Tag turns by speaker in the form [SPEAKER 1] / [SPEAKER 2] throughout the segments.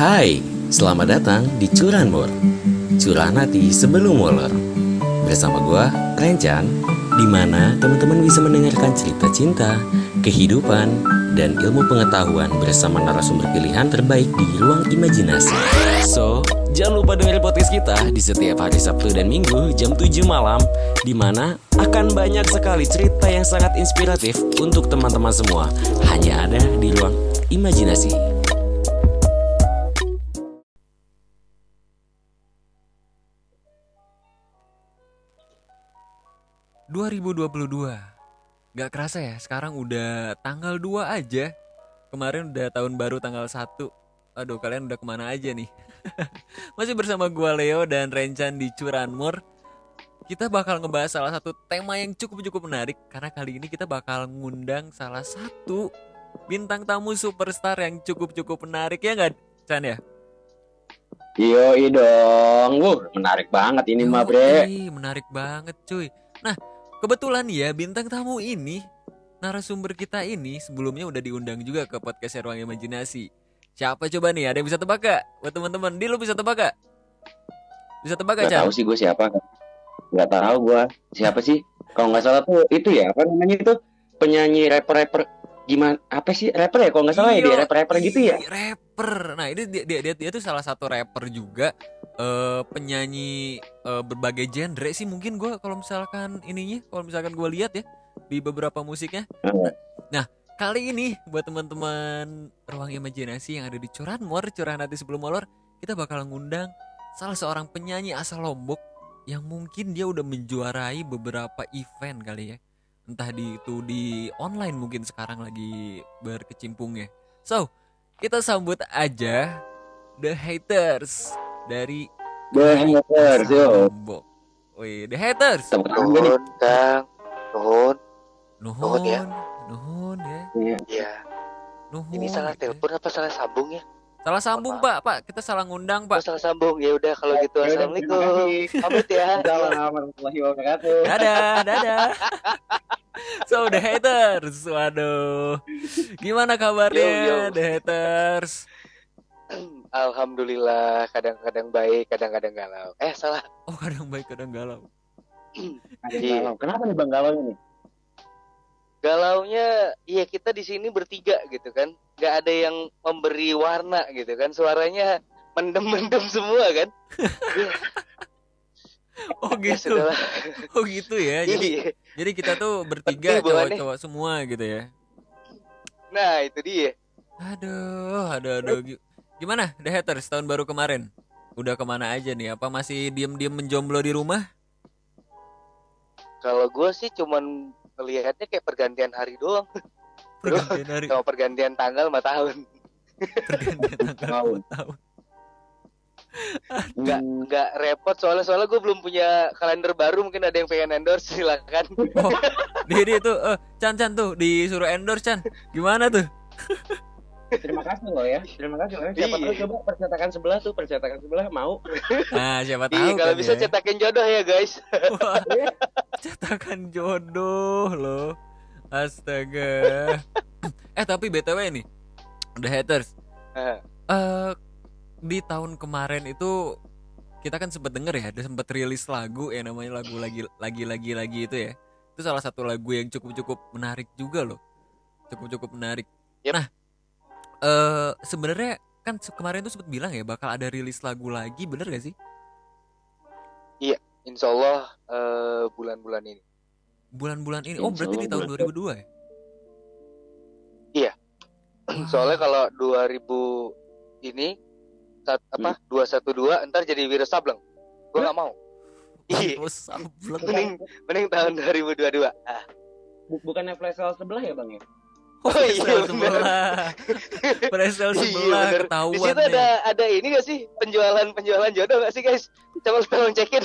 [SPEAKER 1] Hai, selamat datang di Curanmor Curahan hati sebelum molor Bersama gua, Rencan di mana teman-teman bisa mendengarkan cerita cinta, kehidupan, dan ilmu pengetahuan bersama narasumber pilihan terbaik di ruang imajinasi. So, jangan lupa dengerin podcast kita di setiap hari Sabtu dan Minggu jam 7 malam di mana akan banyak sekali cerita yang sangat inspiratif untuk teman-teman semua. Hanya ada di ruang imajinasi. 2022 Gak kerasa ya, sekarang udah tanggal 2 aja Kemarin udah tahun baru tanggal 1 Aduh, kalian udah ke mana aja nih? Masih bersama gue Leo dan Rencan di Curanmur Kita bakal ngebahas salah satu tema yang cukup-cukup menarik Karena kali ini kita bakal ngundang salah satu bintang tamu superstar yang cukup-cukup menarik ya nggak, Chan ya?
[SPEAKER 2] Yo dong, Wuh, menarik banget ini mah bre.
[SPEAKER 1] Menarik banget cuy. Nah Kebetulan ya bintang tamu ini narasumber kita ini sebelumnya udah diundang juga ke podcast Ruang Imajinasi. Siapa coba nih? Ada yang bisa tebak gak? Buat teman-teman, di lu bisa tebak gak? Bisa tebak gak,
[SPEAKER 2] Gak tahu sih gue siapa. Gak tahu gue siapa sih. Kalau nggak salah tuh itu ya apa namanya itu penyanyi rapper-rapper gimana apa sih rapper ya kalau nggak salah ya dia rapper-rapper gitu ya
[SPEAKER 1] rapper nah ini dia dia dia, dia tuh salah satu rapper juga uh, penyanyi uh, berbagai genre sih mungkin gue kalau misalkan ininya kalau misalkan gue lihat ya di beberapa musiknya. Nah kali ini buat teman-teman ruang imajinasi yang ada di Curanmor Curahan Hati Sebelum Molor kita bakal ngundang salah seorang penyanyi asal Lombok yang mungkin dia udah menjuarai beberapa event kali ya. Entah di itu di online mungkin sekarang lagi berkecimpung ya. So kita sambut aja The Haters dari
[SPEAKER 2] The Haters yo.
[SPEAKER 1] Wih, The Haters.
[SPEAKER 3] Nuhun, Kang. Nuhun.
[SPEAKER 1] Nuhun. ya. Nuhun ya.
[SPEAKER 3] Iya. Iya. Nuhun. Ini salah telepon apa salah sambung ya?
[SPEAKER 1] Salah sambung, Pak. Pak, kita salah ngundang, Pak.
[SPEAKER 3] Oh, salah sambung. Ya udah kalau gitu. Ya, Assalamualaikum.
[SPEAKER 2] Pamit ya. Assalamualaikum warahmatullahi wabarakatuh.
[SPEAKER 1] Dadah, dadah. so, The Haters. Waduh. Gimana kabarnya, yo, yo. The Haters?
[SPEAKER 3] Alhamdulillah kadang-kadang baik, kadang-kadang galau. Eh salah.
[SPEAKER 1] Oh kadang baik, kadang galau.
[SPEAKER 2] iya. galau. Kenapa nih bang galau ini?
[SPEAKER 3] Galaunya, iya kita di sini bertiga gitu kan, Gak ada yang memberi warna gitu kan, suaranya mendem-mendem semua kan.
[SPEAKER 1] oh gitu. Ya, oh gitu ya. Jadi, iya. jadi kita tuh bertiga cowok-cowok semua gitu ya.
[SPEAKER 3] Nah itu dia.
[SPEAKER 1] Aduh, aduh, aduh. Gimana The Haters tahun baru kemarin? Udah ke mana aja nih? Apa masih diem-diem menjomblo di rumah?
[SPEAKER 3] Kalau gue sih cuman melihatnya kayak pergantian hari doang. Pergantian hari. Sama pergantian tanggal lima tahun.
[SPEAKER 1] Pergantian tanggal tahun.
[SPEAKER 3] Enggak enggak repot soalnya soalnya gue belum punya kalender baru mungkin ada yang pengen endorse silakan.
[SPEAKER 1] Oh, dia tuh uh, Chan Chan tuh disuruh endorse Chan. Gimana tuh?
[SPEAKER 2] Terima kasih loh ya. Terima kasih loh. Ya. Siapa iya. tahu coba percetakan sebelah tuh, percetakan sebelah mau.
[SPEAKER 1] Nah, siapa tahu.
[SPEAKER 3] Iya, kalau
[SPEAKER 1] kan
[SPEAKER 3] bisa ya. cetakin jodoh ya, guys.
[SPEAKER 1] Wah, cetakan jodoh loh. Astaga. eh, tapi BTW nih. The haters. Eh uh, di tahun kemarin itu kita kan sempat denger ya, ada sempat rilis lagu yang namanya lagu lagi lagi lagi lagi itu ya. Itu salah satu lagu yang cukup-cukup menarik juga loh. Cukup-cukup menarik. Yep. Nah, uh, sebenarnya kan kemarin tuh sempat bilang ya bakal ada rilis lagu lagi bener gak sih?
[SPEAKER 3] Iya, insya Allah uh, bulan-bulan ini.
[SPEAKER 1] Bulan-bulan ini? Oh berarti di tahun 2002 ya?
[SPEAKER 3] Iya. Soalnya kalau 2000 ini saat apa hmm. dua satu dua entar jadi Wira Sableng. Gue nggak mau.
[SPEAKER 1] Iya.
[SPEAKER 3] mending mending tahun 2022. Ah.
[SPEAKER 2] Bukannya flash sebelah ya bang ya?
[SPEAKER 3] Oh, oh iya sebelah.
[SPEAKER 1] Presel sebelah iya, ketahuan.
[SPEAKER 3] Di situ ada ada ini gak sih penjualan penjualan jodoh gak sih guys? Coba tolong cekin.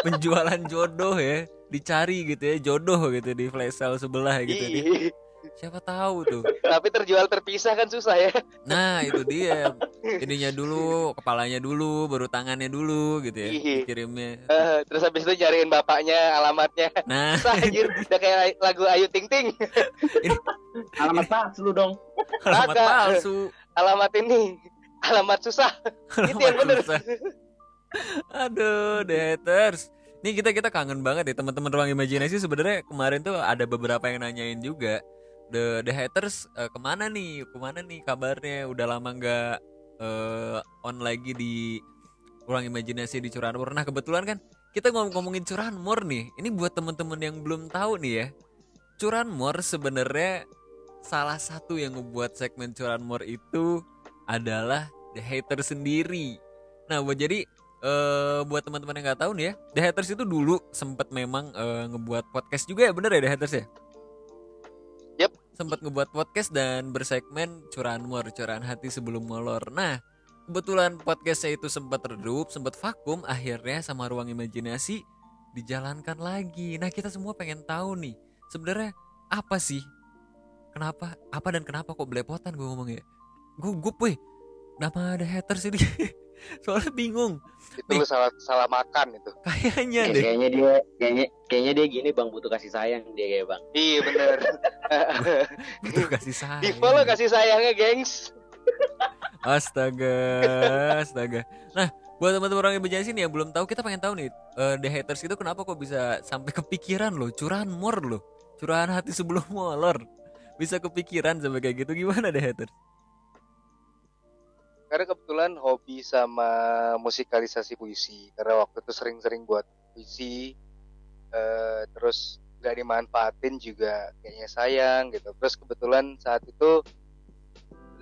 [SPEAKER 1] penjualan jodoh ya, dicari gitu ya jodoh gitu di flash sale sebelah gitu. Iya. Siapa tahu tuh.
[SPEAKER 3] Tapi terjual terpisah kan susah ya.
[SPEAKER 1] Nah, itu dia. Ininya dulu, kepalanya dulu, baru tangannya dulu gitu ya. Kirimnya.
[SPEAKER 3] Uh, terus habis itu cariin bapaknya, alamatnya.
[SPEAKER 1] Nah,
[SPEAKER 3] susah anjir. Udah kayak lagu Ayu Ting Ting.
[SPEAKER 2] Ini, alamat palsu dong.
[SPEAKER 1] Alamat palsu.
[SPEAKER 3] Alamat ini. alamat susah. Itu yang bener.
[SPEAKER 1] Susah. Aduh, The Haters. Nih kita kita kangen banget ya teman-teman ruang imajinasi sebenarnya kemarin tuh ada beberapa yang nanyain juga The The Haters eh, ke mana nih ke mana nih kabarnya udah lama nggak eh, on lagi di ruang imajinasi di Curanmor. Nah kebetulan kan kita ngom ngomongin Curanmor nih. Ini buat teman-teman yang belum tahu nih ya. Curanmor sebenarnya salah satu yang membuat segmen Curanmor itu adalah The Haters sendiri. Nah buat jadi eh buat teman-teman yang nggak tahu nih ya, The Haters itu dulu sempat memang eh, ngebuat podcast juga ya bener ya The Haters ya? Sempat ngebuat podcast dan bersegmen curahan mor, curahan hati sebelum molor. Nah, kebetulan podcastnya itu sempat redup, sempat vakum, akhirnya sama ruang imajinasi dijalankan lagi. Nah, kita semua pengen tahu nih, sebenarnya apa sih? Kenapa? Apa dan kenapa kok belepotan gue ngomongnya? Gugup weh. Nama The Haters ini. Soalnya bingung.
[SPEAKER 3] Itu lu salah salah makan itu.
[SPEAKER 1] Kayaknya
[SPEAKER 2] Kayak-
[SPEAKER 1] deh.
[SPEAKER 2] kayaknya dia kayaknya kayaknya dia gini bang butuh kasih sayang dia kayak bang
[SPEAKER 3] Iya bener.
[SPEAKER 1] Butuh kasih sayang.
[SPEAKER 3] Di follow kasih sayangnya, gengs.
[SPEAKER 1] Astaga, astaga. Nah, buat teman-teman orang yang berjasa sini yang belum tahu, kita pengen tahu nih, eh, The Haters itu kenapa kok bisa sampai kepikiran loh, curahan mor loh, curahan hati sebelum molor. Bisa kepikiran sampai kayak gitu gimana The Haters?
[SPEAKER 3] Karena kebetulan hobi sama musikalisasi puisi. Karena waktu itu sering-sering buat puisi. eh, terus nggak dimanfaatin juga kayaknya sayang gitu. Terus kebetulan saat itu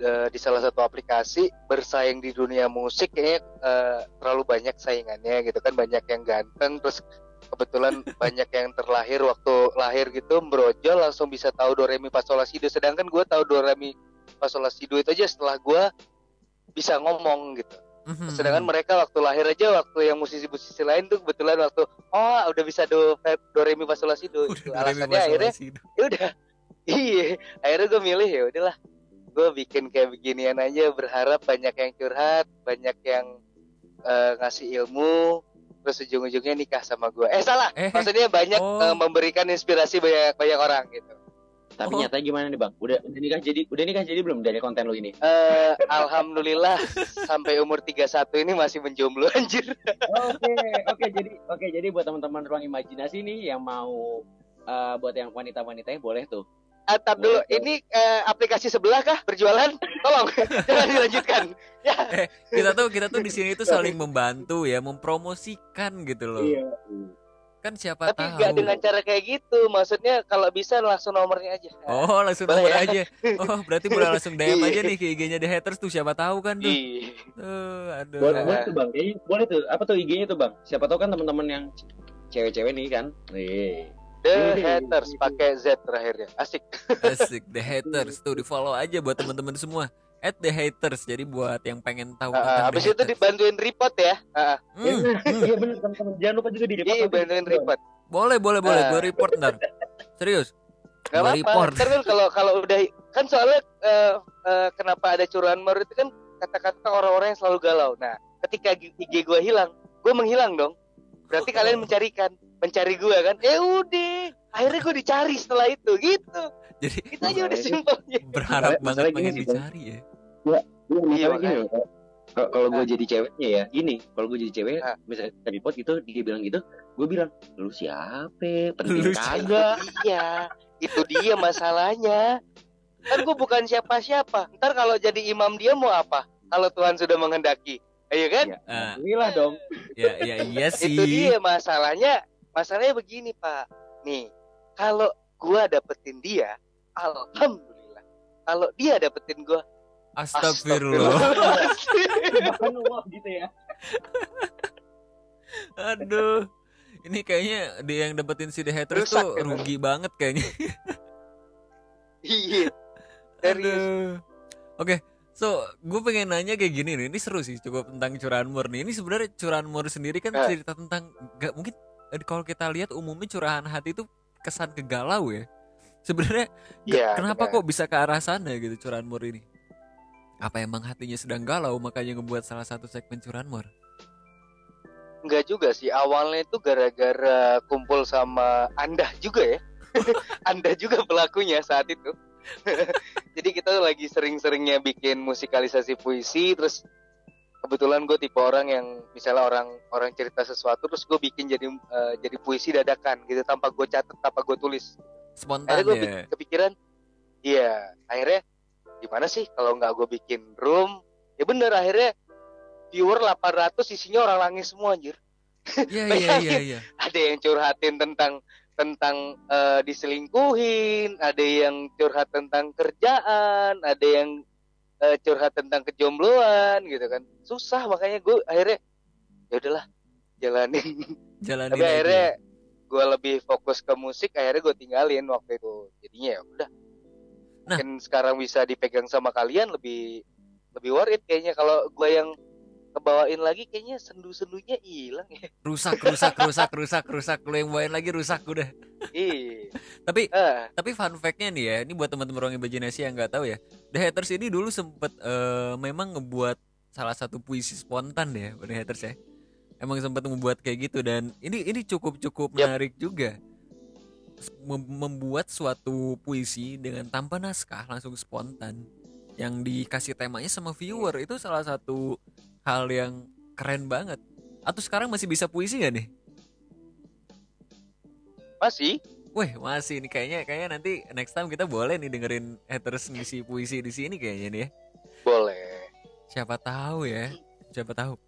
[SPEAKER 3] eh, di salah satu aplikasi bersaing di dunia musik kayaknya eh, terlalu banyak saingannya gitu kan banyak yang ganteng terus kebetulan banyak yang terlahir waktu lahir gitu brojol langsung bisa tahu do re mi fa sol la si do sedangkan gue tahu do re mi fa sol la si do itu aja setelah gue bisa ngomong gitu.
[SPEAKER 1] Mhm.
[SPEAKER 3] sedangkan mereka waktu lahir aja waktu yang musisi-musisi lain tuh kebetulan waktu oh udah bisa do fa- do re mi fa sol la si do. Gitu. alasannya akhirnya ya udah. Iya akhirnya gue milih ya udahlah. Gue bikin kayak beginian aja berharap banyak yang curhat banyak yang eh, ngasih ilmu terus ujung-ujungnya nikah sama gue eh salah!
[SPEAKER 1] Eh,
[SPEAKER 3] maksudnya banyak
[SPEAKER 1] oh.
[SPEAKER 3] eh, memberikan inspirasi banyak banyak orang gitu
[SPEAKER 2] tapi
[SPEAKER 1] Oh.
[SPEAKER 2] nyatanya gimana nih bang udah udah nikah jadi udah nikah jadi belum dari konten lu ini
[SPEAKER 3] Eh, alhamdulillah sampai umur 31 ini masih menjomblo anjir
[SPEAKER 2] Oke, oke jadi oke jadi buat teman-teman ruang imajinasi nih yang mau eh, buat yang wanita-wanitanya boleh tuh.
[SPEAKER 3] Atap dulu
[SPEAKER 2] Boleh,
[SPEAKER 3] ini eh, aplikasi sebelah kah berjualan tolong jangan dilanjutkan ya
[SPEAKER 1] Kita tuh kita tuh di sini tuh saling membantu ya, mempromosikan gitu loh.
[SPEAKER 2] Iya.
[SPEAKER 1] Kan siapa
[SPEAKER 3] tapi
[SPEAKER 1] tahu.
[SPEAKER 3] nggak dengan cara kayak gitu maksudnya kalau bisa langsung nomornya aja
[SPEAKER 1] Oh, langsung
[SPEAKER 3] Boleh
[SPEAKER 1] nomor
[SPEAKER 3] ya?
[SPEAKER 1] aja. Oh, berarti boleh langsung DM
[SPEAKER 3] Iya.
[SPEAKER 1] aja nih ke IG-nya The Haters tuh siapa tahu kan tuh.
[SPEAKER 3] Ih,
[SPEAKER 1] Tuh, aduh.
[SPEAKER 2] Boleh, boleh tuh bang. Kayaknya boleh tuh. Apa tuh IG-nya tuh bang? Siapa tahu kan teman-teman yang cewek-cewek nih kan. Nih.
[SPEAKER 3] The
[SPEAKER 2] Iya.
[SPEAKER 3] Haters pakai Z terakhirnya asik
[SPEAKER 1] Asik The Haters tuh di follow aja buat teman-teman semua. At The Haters. Jadi buat yang pengen tahu
[SPEAKER 3] Ah,
[SPEAKER 1] tentang
[SPEAKER 3] habis itu
[SPEAKER 1] Haters.
[SPEAKER 3] dibantuin report ya Ah,
[SPEAKER 1] Hmm, hmm.
[SPEAKER 2] Iya benar teman-teman. Jangan lupa juga di report.
[SPEAKER 3] iya bantuin report
[SPEAKER 1] Boleh, boleh, boleh.
[SPEAKER 3] Ah.
[SPEAKER 1] Gue report ntar. Serius.
[SPEAKER 3] Gak
[SPEAKER 1] Gua
[SPEAKER 3] apa-apa.
[SPEAKER 1] report.
[SPEAKER 3] Ntar kan kalau kalau udah kan soalnya eh, eh, kenapa ada curahan baru itu kan kata-kata orang-orang yang selalu galau. Nah, ketika G- IG gue hilang, gue menghilang dong. Berarti kalian mencarikan, mencari gue kan? Eh udah, akhirnya gue dicari setelah itu, gitu.
[SPEAKER 1] Jadi
[SPEAKER 3] Itu aja udah simpelnya.
[SPEAKER 1] berharap banget pengen
[SPEAKER 2] gini sih,
[SPEAKER 1] Dicari ya.
[SPEAKER 2] Iya,
[SPEAKER 3] Iya, makanya.
[SPEAKER 2] Kalau kalau gue jadi ceweknya ya, gini. Kalau gue jadi cewek,
[SPEAKER 3] Ah.
[SPEAKER 2] misalnya kita report gitu, dia bilang gitu, gue bilang, lu siapa? Penting
[SPEAKER 1] Lu
[SPEAKER 2] kagak?
[SPEAKER 3] Iya, itu dia masalahnya. Kan gue bukan siapa-siapa. Ntar kalau jadi imam dia mau apa? Kalau Tuhan sudah menghendaki. Ayo kan?
[SPEAKER 2] Ya,
[SPEAKER 1] Ah,
[SPEAKER 2] Inilah dong.
[SPEAKER 1] ya, ya, iya sih.
[SPEAKER 3] itu dia masalahnya masalahnya begini pak nih kalau gua dapetin dia alhamdulillah kalau dia dapetin gua
[SPEAKER 1] Astagfirullah.
[SPEAKER 2] Gitu ya.
[SPEAKER 1] Aduh. Ini kayaknya dia yang dapetin si The Haters
[SPEAKER 3] Rusak,
[SPEAKER 1] tuh
[SPEAKER 3] kan?
[SPEAKER 1] rugi banget kayaknya.
[SPEAKER 3] iya serius
[SPEAKER 1] Aduh. Oke, so gue pengen nanya kayak gini nih. Ini seru sih cukup tentang curahan mur nih. Ini sebenarnya curahan mur sendiri kan
[SPEAKER 3] Eh.
[SPEAKER 1] cerita tentang gak mungkin eh, kalau kita lihat umumnya curahan hati itu kesan kegalau ya. Sebenarnya
[SPEAKER 3] Iya,
[SPEAKER 1] kenapa
[SPEAKER 3] benar.
[SPEAKER 1] kok bisa ke arah sana gitu curahan mur ini? Apa emang hatinya sedang galau makanya ngebuat salah satu segmen curahan mur?
[SPEAKER 3] Enggak juga sih awalnya itu gara-gara kumpul sama anda juga ya anda juga pelakunya saat itu Jadi kita lagi sering-seringnya bikin musikalisasi puisi terus kebetulan gue tipe orang yang misalnya orang orang cerita sesuatu terus gue bikin jadi eh, jadi puisi dadakan gitu tanpa gue catat tanpa gue tulis
[SPEAKER 1] Spontan
[SPEAKER 3] akhirnya gue
[SPEAKER 1] ya.
[SPEAKER 3] kepikiran iya akhirnya gimana sih kalau nggak gue bikin room ya bener akhirnya viewer 800 isinya orang langis semua anjir
[SPEAKER 1] Iya iya iya iya.
[SPEAKER 3] ada yang curhatin tentang tentang eh, diselingkuhin, ada yang curhat tentang kerjaan, ada yang eh, curhat tentang kejombloan gitu kan. Susah makanya gue akhirnya ya udahlah jalanin.
[SPEAKER 1] Jalanin
[SPEAKER 3] Tapi akhirnya gue lebih fokus ke musik, akhirnya gue tinggalin waktu itu. Jadinya ya udah.
[SPEAKER 1] Nah.
[SPEAKER 3] Mungkin sekarang bisa dipegang sama kalian lebih lebih worth it kayaknya kalau gue yang kebawain lagi kayaknya sendu-sendunya hilang ya.
[SPEAKER 1] rusak rusak rusak rusak rusak lu yang bawain lagi rusak udah.
[SPEAKER 3] Iya.
[SPEAKER 1] Tapi
[SPEAKER 3] Ah,
[SPEAKER 1] tapi fun fact-nya nih ya, ini buat teman-teman orang imajinasi yang nggak tahu ya. The Haters ini dulu sempet eh, memang ngebuat salah satu puisi spontan ya, The Haters ya. Emang sempat membuat kayak gitu dan ini ini cukup cukup
[SPEAKER 3] Yap.
[SPEAKER 1] menarik juga. Mem- membuat suatu puisi dengan tanpa naskah langsung spontan yang dikasih temanya sama viewer itu salah satu hal yang keren banget. Atau sekarang masih bisa puisi gak nih?
[SPEAKER 3] masih
[SPEAKER 1] Weh masih nih kayaknya kayaknya nanti next time kita boleh nih dengerin haters ngisi puisi di sini kayaknya nih ya.
[SPEAKER 3] boleh.
[SPEAKER 1] Siapa tahu ya, siapa tahu.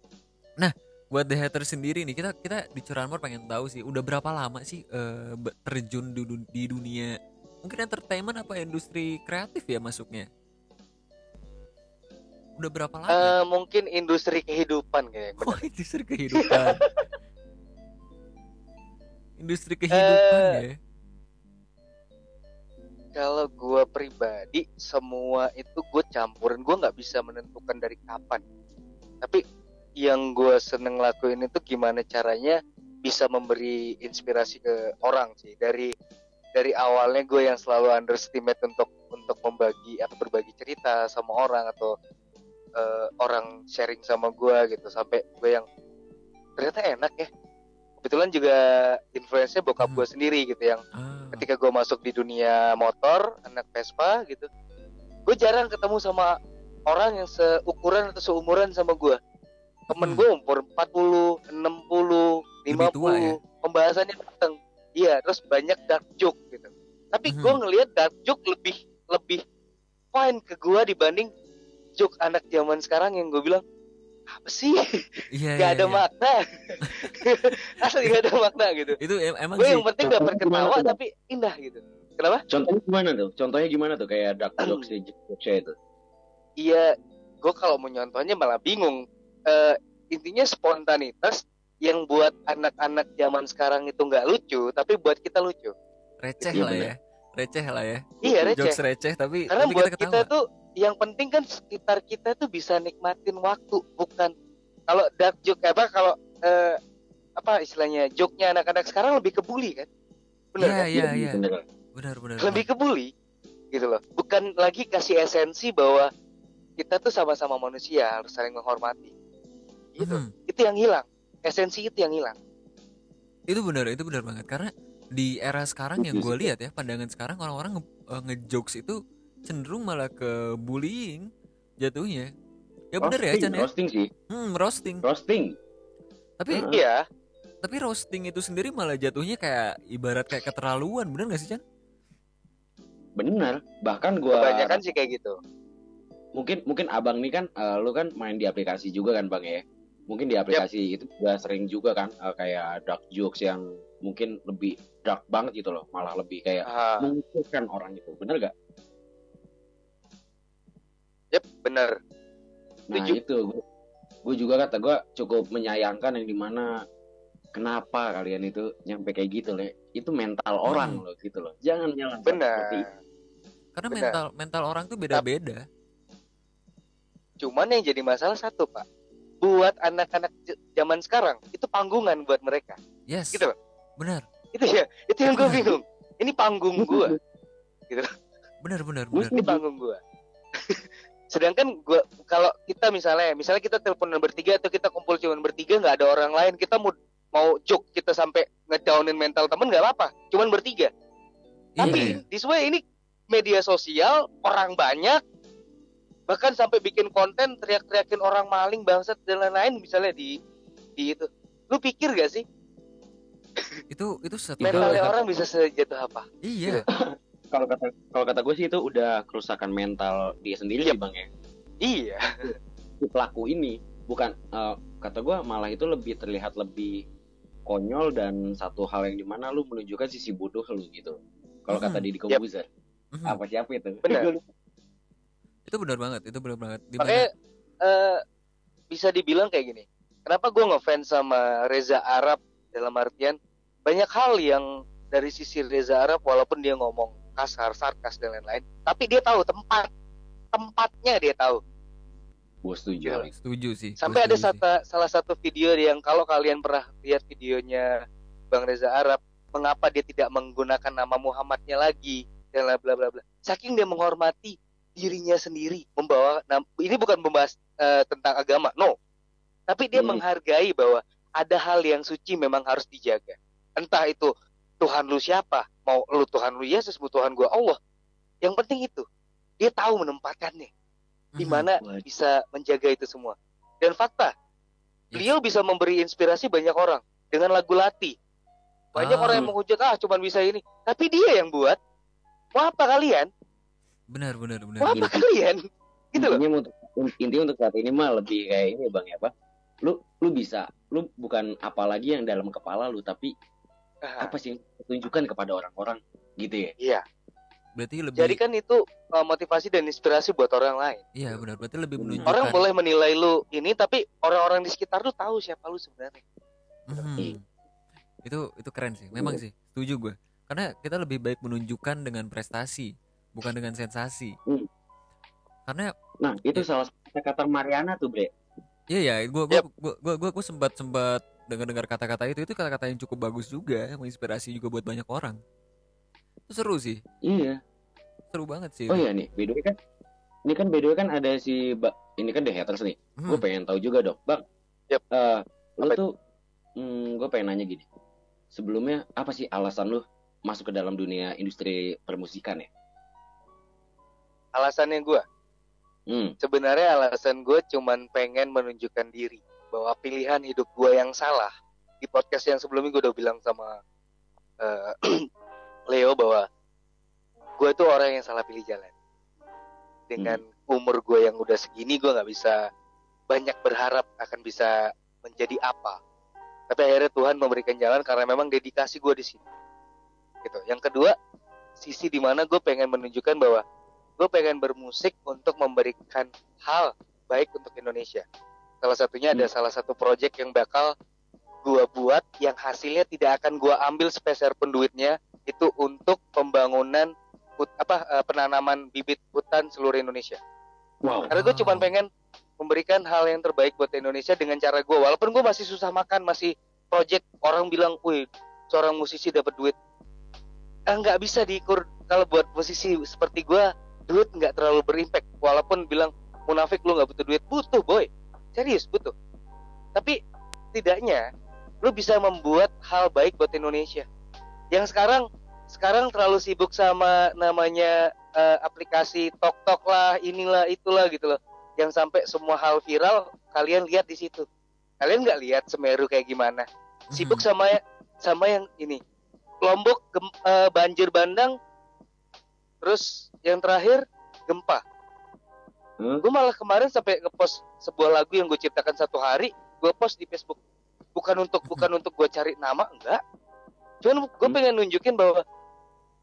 [SPEAKER 1] Nah buat the haters sendiri nih kita kita di Curanmor pengen tahu sih udah berapa lama sih be- terjun di, dun- di dunia mungkin entertainment apa industri kreatif ya masuknya? Udah berapa lama?
[SPEAKER 3] Eh, mungkin industri kehidupan kayak
[SPEAKER 1] Oh industri kehidupan. industri kehidupan
[SPEAKER 3] Eh,
[SPEAKER 1] ya.
[SPEAKER 3] Kalau gue pribadi semua itu gue campurin gue nggak bisa menentukan dari kapan. Tapi yang gue seneng lakuin itu gimana caranya bisa memberi inspirasi ke orang sih. Dari dari awalnya gue yang selalu underestimate untuk untuk membagi atau berbagi cerita sama orang atau eh, orang sharing sama gue gitu. Sampai gue yang ternyata enak ya. Kebetulan juga influence-nya bokap
[SPEAKER 1] Hmm.
[SPEAKER 3] gue sendiri gitu yang
[SPEAKER 1] Ah,
[SPEAKER 3] ketika gue masuk di dunia motor anak Vespa gitu gue jarang ketemu sama orang yang seukuran atau seumuran sama gue temen
[SPEAKER 1] Hmm.
[SPEAKER 3] gue umur 40 60
[SPEAKER 1] Lebih tua
[SPEAKER 3] 50
[SPEAKER 1] ya?
[SPEAKER 3] pembahasannya mateng iya terus banyak dark joke gitu tapi gue ngelihat dark joke lebih lebih fine ke gue dibanding joke anak zaman sekarang yang gue bilang apa sih
[SPEAKER 1] iya,
[SPEAKER 3] gak
[SPEAKER 1] iya,
[SPEAKER 3] ada
[SPEAKER 1] iya.
[SPEAKER 3] makna asli gak ada makna gitu
[SPEAKER 1] Itu em- emang
[SPEAKER 3] gue
[SPEAKER 1] sih
[SPEAKER 3] yang penting dapat
[SPEAKER 2] Gimana
[SPEAKER 3] ketawa
[SPEAKER 2] tuh?
[SPEAKER 3] tapi indah gitu kenapa
[SPEAKER 2] Contohnya gimana tuh? Contohnya gimana tuh kayak dark jokes di jokesnya itu?
[SPEAKER 3] Iya, gue kalau mau nyontohnya malah bingung. Eh, intinya spontanitas yang buat anak-anak zaman sekarang itu nggak lucu, tapi buat kita lucu.
[SPEAKER 1] receh
[SPEAKER 2] Iya,
[SPEAKER 1] lah
[SPEAKER 2] bener.
[SPEAKER 1] ya receh lah ya
[SPEAKER 3] Iya
[SPEAKER 1] jokes
[SPEAKER 3] receh.
[SPEAKER 1] receh tapi
[SPEAKER 3] Karena
[SPEAKER 1] tapi
[SPEAKER 3] buat
[SPEAKER 1] kita
[SPEAKER 3] kita, tuh yang penting kan sekitar kita tuh bisa nikmatin waktu, bukan kalau dark joke apa kalau eh, apa istilahnya joke-nya anak-anak sekarang lebih kebuli kan? Bener
[SPEAKER 1] Iya
[SPEAKER 3] kan?
[SPEAKER 1] iya iya
[SPEAKER 2] Bener.
[SPEAKER 1] benar benar
[SPEAKER 3] Lebih kebuli gitu loh. Bukan lagi kasih esensi bahwa kita tuh sama-sama manusia harus saling menghormati. Gitu.
[SPEAKER 1] Mhm.
[SPEAKER 3] Itu yang hilang. Esensi itu yang hilang.
[SPEAKER 1] itu benar itu benar banget karena di era sekarang yang gue lihat ya pandangan sekarang orang-orang nge- eh, ngejokes itu cenderung malah ke bullying jatuhnya ya benar ya
[SPEAKER 2] Roasting,
[SPEAKER 1] Chan ya
[SPEAKER 2] roasting sih,
[SPEAKER 1] hmm roasting
[SPEAKER 2] roasting.
[SPEAKER 1] tapi.
[SPEAKER 3] Iya.
[SPEAKER 1] tapi roasting itu sendiri malah jatuhnya kayak ibarat kayak keterlaluan bener gak sih Chan
[SPEAKER 2] Bener. Bahkan gua
[SPEAKER 3] Kebanyakan sih kayak gitu.
[SPEAKER 2] mungkin mungkin abang nih kan, eh, lu kan main di aplikasi juga kan bang ya? Mungkin di aplikasi itu juga sering juga kan eh, kayak dark jokes yang mungkin lebih dark banget gitu loh, malah lebih kayak mengucilkan orang itu, bener gak?
[SPEAKER 3] yep, bener.
[SPEAKER 2] Nah
[SPEAKER 3] Setuju.
[SPEAKER 2] itu gue juga kata gue cukup menyayangkan yang di mana kenapa kalian itu nyampe kayak gitu loh itu mental orang loh gitu loh jangan
[SPEAKER 3] Bener.
[SPEAKER 2] seperti itu.
[SPEAKER 1] karena
[SPEAKER 3] Benar.
[SPEAKER 1] mental mental orang tuh beda-beda
[SPEAKER 3] Cuman yang jadi masalah satu, Pak. Buat anak-anak zaman sekarang, itu panggungan buat mereka.
[SPEAKER 1] yes
[SPEAKER 3] Gitu loh.
[SPEAKER 1] benar
[SPEAKER 3] Itu ya, itu yang gue bingung. Ini panggung gue,
[SPEAKER 1] benar benar
[SPEAKER 2] Gue
[SPEAKER 1] benar
[SPEAKER 3] ini panggung gue. Sedangkan gue kalau kita misalnya, misalnya kita teleponan bertiga atau kita kumpul cuman bertiga nggak ada orang lain, kita mau mau joke kita sampai ngedownin mental temen nggak apa-apa, cuman bertiga.
[SPEAKER 1] Iya,
[SPEAKER 3] Tapi
[SPEAKER 1] iya.
[SPEAKER 3] this way ini media sosial orang banyak bahkan sampai bikin konten teriak-teriakin orang maling bangsat dan lain-lain misalnya di di itu lu pikir gak sih
[SPEAKER 1] Itu itu satu
[SPEAKER 3] mentalnya
[SPEAKER 1] hal-
[SPEAKER 3] orang bisa sejatuh apa
[SPEAKER 1] Iya.
[SPEAKER 2] Kalau kata kalau kata gue sih itu udah kerusakan mental dia sendiri ya bang ya.
[SPEAKER 3] iya
[SPEAKER 2] Si pelaku ini bukan eh, kata gue malah itu lebih terlihat lebih konyol dan satu hal yang di mana lu menunjukkan sisi bodoh lu gitu. Kalau kata
[SPEAKER 1] Hmm.
[SPEAKER 2] Didi
[SPEAKER 3] Yap.
[SPEAKER 2] Kobuzer,
[SPEAKER 1] Mhm.
[SPEAKER 2] apa siapa itu?
[SPEAKER 3] Benar.
[SPEAKER 1] Itu benar banget, itu benar banget. Di
[SPEAKER 3] makanya eh, bisa dibilang kayak gini kenapa gue ngefans sama Reza Arab dalam artian banyak hal yang dari sisi Reza Arab walaupun dia ngomong kasar sarkas dan lain-lain tapi dia tahu tempat tempatnya dia tahu
[SPEAKER 2] Gue setuju. Itu.
[SPEAKER 1] setuju sih. gua
[SPEAKER 3] sampai ada satu, salah satu video yang kalau kalian pernah lihat videonya Bang Reza Arab mengapa dia tidak menggunakan nama Muhammadnya lagi dan bla bla bla bla saking dia menghormati dirinya sendiri membawa ini bukan membahas eh, tentang agama no. Tapi dia
[SPEAKER 2] Hmm.
[SPEAKER 3] menghargai bahwa ada hal yang suci memang harus dijaga. Entah itu Tuhan lu siapa mau lu Tuhan lu Yesus mau Tuhan gua Allah. Yang penting itu dia tahu menempatkannya. Di
[SPEAKER 1] Mhm.
[SPEAKER 3] mana bisa menjaga itu semua. Dan fakta beliau bisa memberi inspirasi banyak orang dengan lagu Lati. Banyak
[SPEAKER 1] Ah.
[SPEAKER 3] orang yang menghujat ah cuman bisa ini. Tapi dia yang buat. Mau apa kalian
[SPEAKER 1] Benar, benar, benar.
[SPEAKER 3] mau apa kalian gitu loh
[SPEAKER 2] intinya untuk intinya untuk saat ini mah lebih kayak ini bang ya apa lu lu bisa lu bukan apalagi yang dalam kepala lu tapi
[SPEAKER 3] Ah,
[SPEAKER 2] apa sih tunjukkan kepada orang-orang gitu ya
[SPEAKER 3] iya
[SPEAKER 1] Berarti lebih
[SPEAKER 3] jadi kan itu uh, motivasi dan inspirasi buat orang lain
[SPEAKER 1] Iya, benar. Berarti lebih
[SPEAKER 2] Hmm.
[SPEAKER 1] menunjukkan
[SPEAKER 3] orang boleh menilai lu ini tapi orang-orang di sekitar lu tahu siapa lu sebenarnya
[SPEAKER 1] Mhm.
[SPEAKER 2] Iya.
[SPEAKER 1] Itu itu keren sih. Memang sih, setuju gue. Karena kita lebih baik menunjukkan dengan prestasi, bukan dengan sensasi.
[SPEAKER 2] Hmm.
[SPEAKER 1] Karena
[SPEAKER 2] nah itu salah satu kata Mariana tuh bre.
[SPEAKER 1] Iya ya, gua gua gua gua gua, gua sempat sempat dengar-dengar kata-kata itu itu kata-kata yang cukup bagus juga, menginspirasi juga buat banyak orang. Itu seru sih,
[SPEAKER 2] iya.
[SPEAKER 1] Seru banget sih.
[SPEAKER 2] oh iya nih by the way kan ini kan by the way kan ada si ba- ini kan The Haters nih.
[SPEAKER 1] Hmm,
[SPEAKER 2] gue pengen tahu juga dong bang.
[SPEAKER 3] Yap.
[SPEAKER 2] eh, lu
[SPEAKER 3] Apa?
[SPEAKER 2] tuh hmm, gue pengen nanya gini. Sebelumnya apa sih alasan lu masuk ke dalam dunia industri permusikan ya
[SPEAKER 3] alasannya gua.
[SPEAKER 2] Hmm.
[SPEAKER 3] Sebenarnya alasan gue cuman pengen menunjukkan diri bahwa pilihan hidup gue yang salah. Di podcast yang sebelumnya gue udah bilang sama eh, Leo bahwa gue tuh orang yang salah pilih jalan. Dengan umur gue yang udah segini gue nggak bisa banyak berharap akan bisa menjadi apa. Tapi akhirnya Tuhan memberikan jalan karena memang dedikasi gue di sini. Gitu. Yang kedua sisi di mana gue pengen menunjukkan bahwa gue pengen bermusik untuk memberikan hal baik untuk Indonesia. Salah satunya ada salah satu project yang bakal gue buat yang hasilnya tidak akan gue ambil sepeser pun duitnya itu untuk pembangunan hut- apa eh, penanaman bibit hutan seluruh Indonesia.
[SPEAKER 2] wow
[SPEAKER 3] Karena gue cuma pengen memberikan hal yang terbaik buat Indonesia dengan cara gue. Walaupun gue masih susah makan, masih project orang bilang, wih seorang musisi dapat duit. Eh, nggak bisa diukur kalau buat musisi seperti gue, duit nggak terlalu berimpact. Walaupun bilang munafik lu nggak butuh duit, butuh boy, serius butuh. Tapi tidaknya lu bisa membuat hal baik buat Indonesia. Yang sekarang sekarang terlalu sibuk sama namanya eh, aplikasi tok tok lah inilah itulah gitu loh yang sampai semua hal viral kalian lihat di situ kalian nggak lihat Semeru kayak gimana sibuk
[SPEAKER 1] Mhm.
[SPEAKER 3] sama sama yang ini Lombok gem- eh, banjir bandang terus yang terakhir gempa.
[SPEAKER 2] Huh?
[SPEAKER 3] gue malah kemarin sampai ngepost sebuah lagu yang gue ciptakan satu hari gue post di Facebook. Bukan untuk bukan untuk gue cari nama enggak. Cuman gue
[SPEAKER 2] Hmm.
[SPEAKER 3] pengen nunjukin bahwa